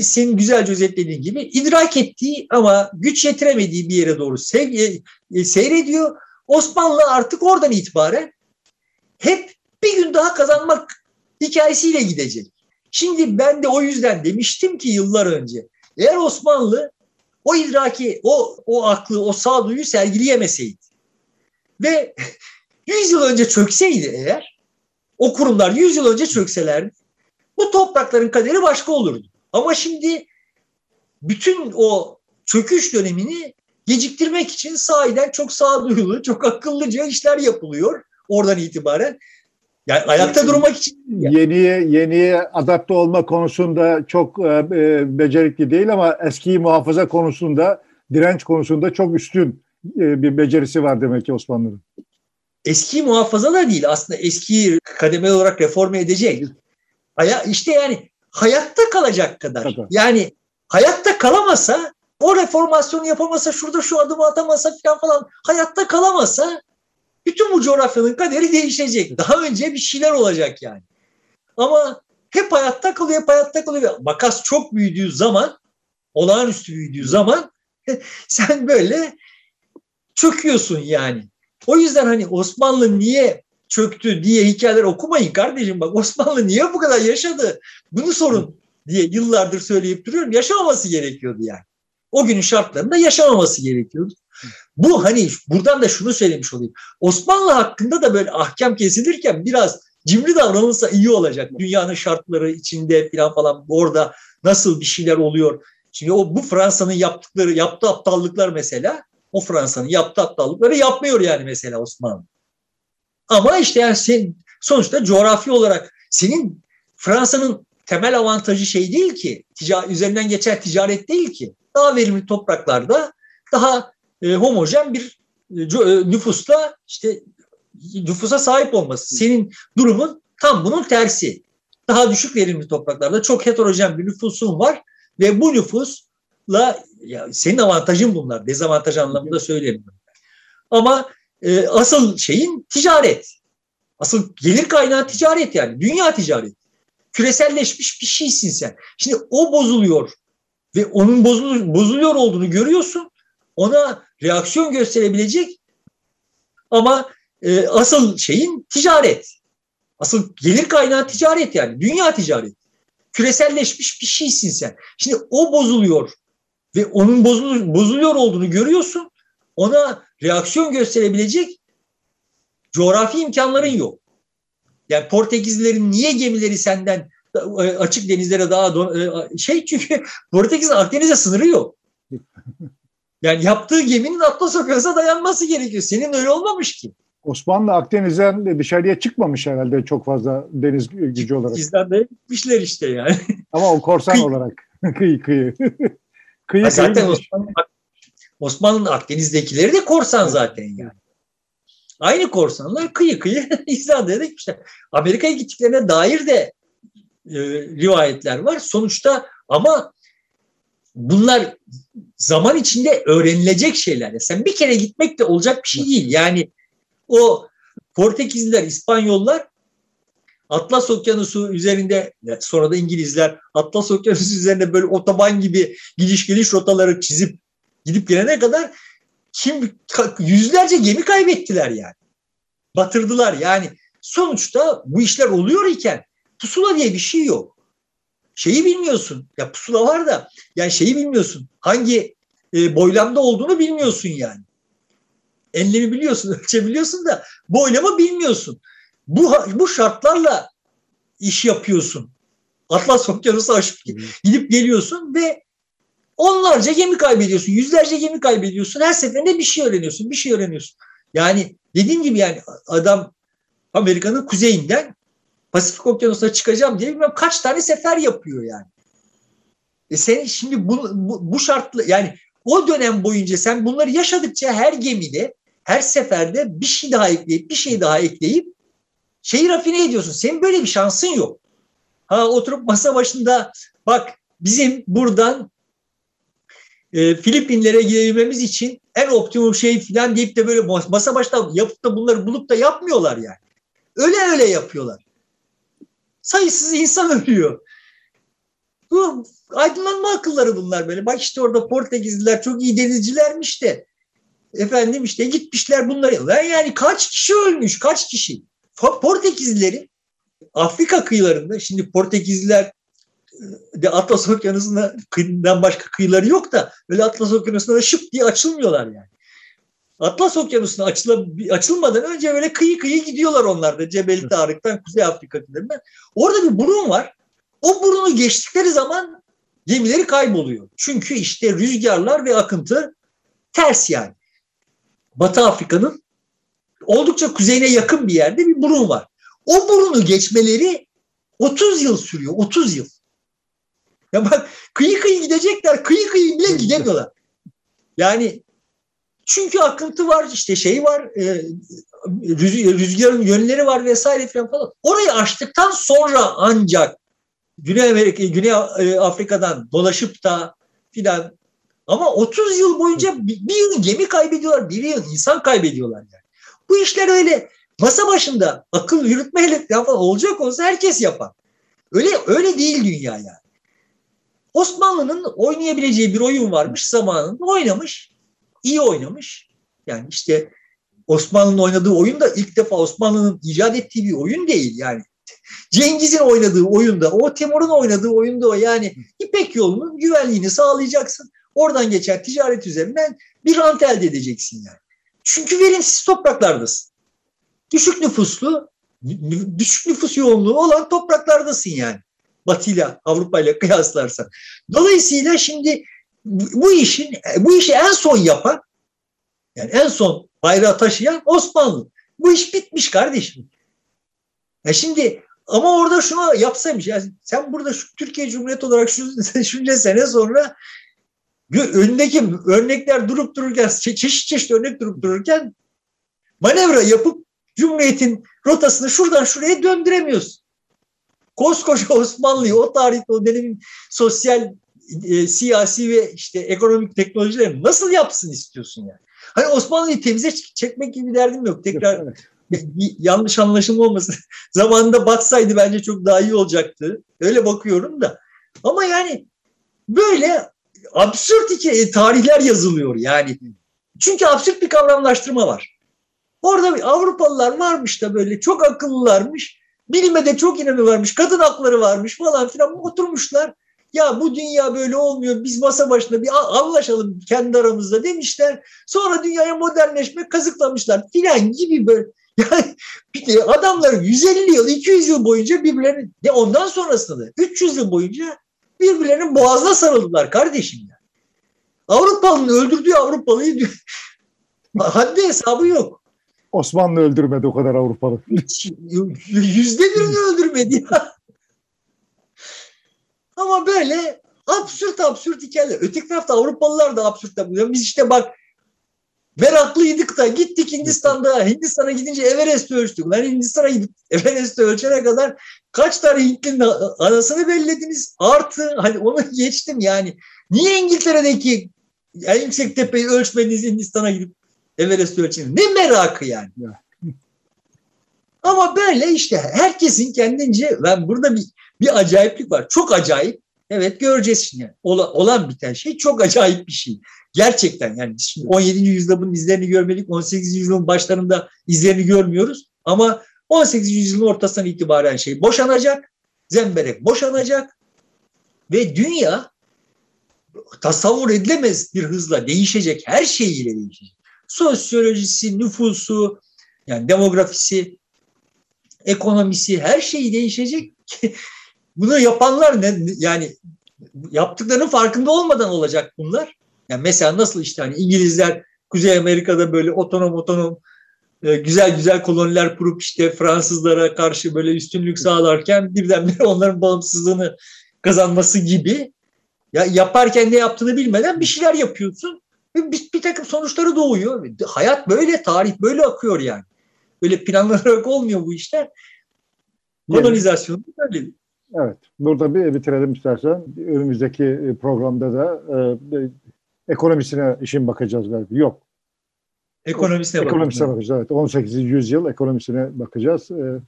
senin güzelce özetlediğin gibi idrak ettiği ama güç yetiremediği bir yere doğru e, seyrediyor. Osmanlı artık oradan itibaren hep bir gün daha kazanmak hikayesiyle gidecek. Şimdi ben de o yüzden demiştim ki yıllar önce eğer Osmanlı o idraki, o, o aklı, o sağduyu sergileyemeseydi ve 100 yıl önce çökseydi eğer, o kurumlar 100 yıl önce çökselerdi, bu toprakların kaderi başka olurdu. Ama şimdi bütün o çöküş dönemini geciktirmek için sahiden çok sağduyulu, çok akıllıca işler yapılıyor oradan itibaren. Yani ayakta durmak için. Yeniye yeniye adapte olma konusunda çok e, e, becerikli değil ama eskiyi muhafaza konusunda, direnç konusunda çok üstün e, bir becerisi var demek ki Osmanlı'nın. Eski muhafaza da değil aslında eskiyi kademeli olarak reforme edecek. Haya, işte yani hayatta kalacak kadar. Tabii. Yani hayatta kalamasa o reformasyonu yapamasa şurada şu adımı atamasa falan falan hayatta kalamasa bütün bu coğrafyanın kaderi değişecek. Daha önce bir şeyler olacak yani. Ama hep hayatta kalıyor, hep hayatta kalıyor. Makas çok büyüdüğü zaman, olağanüstü büyüdüğü zaman sen böyle çöküyorsun yani. O yüzden hani Osmanlı niye çöktü diye hikayeler okumayın kardeşim. Bak Osmanlı niye bu kadar yaşadı? Bunu sorun diye yıllardır söyleyip duruyorum. Yaşamaması gerekiyordu yani. O günün şartlarında yaşamaması gerekiyordu. Bu hani buradan da şunu söylemiş olayım. Osmanlı hakkında da böyle ahkam kesilirken biraz cimri davranılsa iyi olacak. Dünyanın şartları içinde falan falan orada nasıl bir şeyler oluyor. Şimdi o bu Fransa'nın yaptıkları, yaptığı aptallıklar mesela o Fransa'nın yaptığı aptallıkları yapmıyor yani mesela Osmanlı. Ama işte yani sen, sonuçta coğrafi olarak senin Fransa'nın temel avantajı şey değil ki, tica, üzerinden geçer ticaret değil ki. Daha verimli topraklarda daha e, homojen bir e, e, nüfusla işte nüfusa sahip olması. Senin durumun tam bunun tersi. Daha düşük verimli topraklarda çok heterojen bir nüfusun var ve bu nüfusla ya senin avantajın bunlar. Dezavantaj anlamında söylemiyorum. Ama e, asıl şeyin ticaret. Asıl gelir kaynağı ticaret yani. Dünya ticaret. Küreselleşmiş bir şeysin sen. Şimdi o bozuluyor ve onun bozuluyor, bozuluyor olduğunu görüyorsun. Ona reaksiyon gösterebilecek ama e, asıl şeyin ticaret. Asıl gelir kaynağı ticaret yani. Dünya ticaret. Küreselleşmiş bir şeysin sen. Şimdi o bozuluyor ve onun bozuluyor, bozuluyor olduğunu görüyorsun. Ona reaksiyon gösterebilecek coğrafi imkanların yok. Yani Portekizlilerin niye gemileri senden e, açık denizlere daha don, e, şey çünkü Portekiz'in Akdeniz'e sınırı yok. Yani yaptığı geminin Atlas Okyanusu'na dayanması gerekiyor. Senin öyle olmamış ki. Osmanlı Akdeniz'den dışarıya çıkmamış herhalde çok fazla deniz gücü olarak. İzlanda'ya gitmişler işte yani. Ama o korsan kıyı. olarak. kıyı kıyı. kıyı zaten Osmanlı, Osmanlı'nın Akdeniz'dekileri de korsan zaten yani. Aynı korsanlar kıyı kıyı İzlanda'ya da gitmişler. Amerika'ya gittiklerine dair de e, rivayetler var. Sonuçta ama bunlar zaman içinde öğrenilecek şeyler. Sen bir kere gitmek de olacak bir şey değil. Yani o Portekizliler, İspanyollar Atlas Okyanusu üzerinde sonra da İngilizler Atlas Okyanusu üzerinde böyle otoban gibi gidiş geliş rotaları çizip gidip gelene kadar kim yüzlerce gemi kaybettiler yani. Batırdılar yani. Sonuçta bu işler oluyor iken pusula diye bir şey yok. Şeyi bilmiyorsun. Ya pusula var da yani şeyi bilmiyorsun. Hangi e, boylamda olduğunu bilmiyorsun yani. Enlemi biliyorsun, ölçebiliyorsun da boylama bilmiyorsun. Bu, bu şartlarla iş yapıyorsun. Atlas Okyanusu aşıp gidip geliyorsun ve onlarca gemi kaybediyorsun. Yüzlerce gemi kaybediyorsun. Her seferinde bir şey öğreniyorsun. Bir şey öğreniyorsun. Yani dediğim gibi yani adam Amerika'nın kuzeyinden Pasifik Okyanusu'na çıkacağım diye bilmem kaç tane sefer yapıyor yani. E sen şimdi bu, bu, bu şartlı yani o dönem boyunca sen bunları yaşadıkça her gemide her seferde bir şey daha ekleyip bir şey daha ekleyip şeyi rafine ediyorsun. Senin böyle bir şansın yok. Ha oturup masa başında bak bizim buradan e, Filipinlere gidebilmemiz için en optimum şey falan deyip de böyle masa başında yapıp da bunları bulup da yapmıyorlar yani. Öyle öyle yapıyorlar. Sayısız insan ölüyor. Bu aydınlanma akılları bunlar böyle. Bak işte orada Portekizliler çok iyi denizcilermiş de efendim işte gitmişler bunları. Yani kaç kişi ölmüş, kaç kişi? Portekizlilerin Afrika kıyılarında, şimdi Portekizliler e, de Atlas Okyanusu'ndan başka kıyıları yok da öyle Atlas Okyanusu'na da şıp diye açılmıyorlar yani. Atlas Okyanusu'na açıla, açılmadan önce böyle kıyı kıyı gidiyorlar onlar da Cebeli Tarık'tan Kuzey Afrika kıyılarından. Orada bir burun var. O burunu geçtikleri zaman gemileri kayboluyor. Çünkü işte rüzgarlar ve akıntı ters yani. Batı Afrika'nın oldukça kuzeyine yakın bir yerde bir burun var. O burunu geçmeleri 30 yıl sürüyor. 30 yıl. Ya bak kıyı kıyı gidecekler. Kıyı kıyı bile gidemiyorlar. Yani çünkü akıntı var işte şey var e, rüzgarın yönleri var vesaire falan falan. Orayı açtıktan sonra ancak Güney Amerika, Güney e, Afrika'dan dolaşıp da filan ama 30 yıl boyunca bir yıl gemi kaybediyorlar, bir yıl insan kaybediyorlar yani. Bu işler öyle masa başında akıl yürütmeyle falan olacak olsa herkes yapar. Öyle öyle değil dünya yani. Osmanlı'nın oynayabileceği bir oyun varmış zamanında oynamış. İyi oynamış. Yani işte Osmanlı'nın oynadığı oyun da ilk defa Osmanlı'nın icat ettiği bir oyun değil yani. Cengiz'in oynadığı oyunda, o Timur'un oynadığı oyunda o yani İpek yolunun güvenliğini sağlayacaksın. oradan geçen ticaret üzerinden bir rant elde edeceksin yani. Çünkü verimsiz topraklardasın. Düşük nüfuslu, düşük nüfus yoğunluğu olan topraklardasın yani. Batı ile Avrupa ile kıyaslarsan. Dolayısıyla şimdi bu işin bu işi en son yapan yani en son bayrağı taşıyan Osmanlı. Bu iş bitmiş kardeşim. Ya şimdi ama orada şunu yapsaymış. Yani sen burada şu Türkiye Cumhuriyeti olarak şu, şunca sene sonra önündeki örnekler durup dururken çeşit çeşit örnek durup dururken manevra yapıp Cumhuriyet'in rotasını şuradan şuraya döndüremiyorsun. Koskoca Osmanlı'yı o tarihte o dönemin sosyal, e, siyasi ve işte ekonomik teknolojileri nasıl yapsın istiyorsun yani? Hani Osmanlı'yı temize çekmek gibi bir derdim yok. Tekrar bir yanlış anlaşılma olmasın. Zamanında batsaydı bence çok daha iyi olacaktı. Öyle bakıyorum da. Ama yani böyle absürt iki e, tarihler yazılıyor yani. Çünkü absürt bir kavramlaştırma var. Orada Avrupalılar varmış da böyle çok akıllılarmış. Bilime de çok inanıyorlarmış. Kadın hakları varmış falan filan oturmuşlar. Ya bu dünya böyle olmuyor. Biz masa başında bir anlaşalım kendi aramızda demişler. Sonra dünyaya modernleşme kazıklamışlar filan gibi böyle. Yani bir de adamlar 150 yıl, 200 yıl boyunca birbirlerini, ne ondan sonrasında da 300 yıl boyunca birbirlerinin boğazına sarıldılar kardeşim ya. Avrupalı'nın öldürdüğü Avrupalıyı haddi hesabı yok. Osmanlı öldürmedi o kadar Avrupalı. Yüzde birini öldürmedi ya. Ama böyle absürt absürt hikayeler. Öteki tarafta Avrupalılar da absürt yapıyor. Biz işte bak meraklıydık da gittik Hindistan'da. Hindistan'a gidince Everest'i ölçtük. Ben Hindistan'a gidip Everest'i ölçene kadar kaç tane Hintlinin anasını bellediniz. Artı hani onu geçtim yani. Niye İngiltere'deki en yüksek tepeyi ölçmediniz Hindistan'a gidip Everest'i ölçeniz? Ne merakı yani. Ama böyle işte herkesin kendince ben burada bir bir acayiplik var. Çok acayip. Evet göreceğiz şimdi. Ola, olan biten şey çok acayip bir şey. Gerçekten yani şimdi 17. yüzyılda bunun izlerini görmedik. 18. yüzyılın başlarında izlerini görmüyoruz. Ama 18. yüzyılın ortasından itibaren şey boşanacak. Zemberek boşanacak. Ve dünya tasavvur edilemez bir hızla değişecek. Her şeyiyle değişecek. Sosyolojisi, nüfusu, yani demografisi, ekonomisi her şeyi değişecek. Bunu yapanlar ne yani yaptıklarının farkında olmadan olacak bunlar. Yani mesela nasıl işte hani İngilizler Kuzey Amerika'da böyle otonom otonom e, güzel güzel koloniler kurup işte Fransızlara karşı böyle üstünlük sağlarken birdenbire onların bağımsızlığını kazanması gibi ya yaparken ne yaptığını bilmeden bir şeyler yapıyorsun ve bir, bir takım sonuçları doğuyor. Hayat böyle, tarih böyle akıyor yani. Böyle planlanarak olmuyor bu işler. Kolonizasyon böyle. Evet, burada bir bitirelim istersen. Önümüzdeki e, programda da e, ekonomisine işin bakacağız galiba. Yok. Ekonomisine, ekonomisine bakacağız. Evet, 18. yüzyıl ekonomisine bakacağız. E,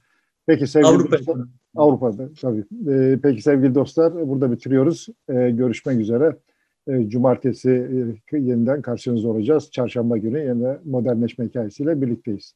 peki sevgili Avrupa dostlar, Avrupa'da tabii. E, peki sevgili dostlar, burada bitiriyoruz. E, görüşmek üzere. E, cumartesi e, yeniden karşınızda olacağız. Çarşamba günü yine modernleşme hikayesiyle birlikteyiz.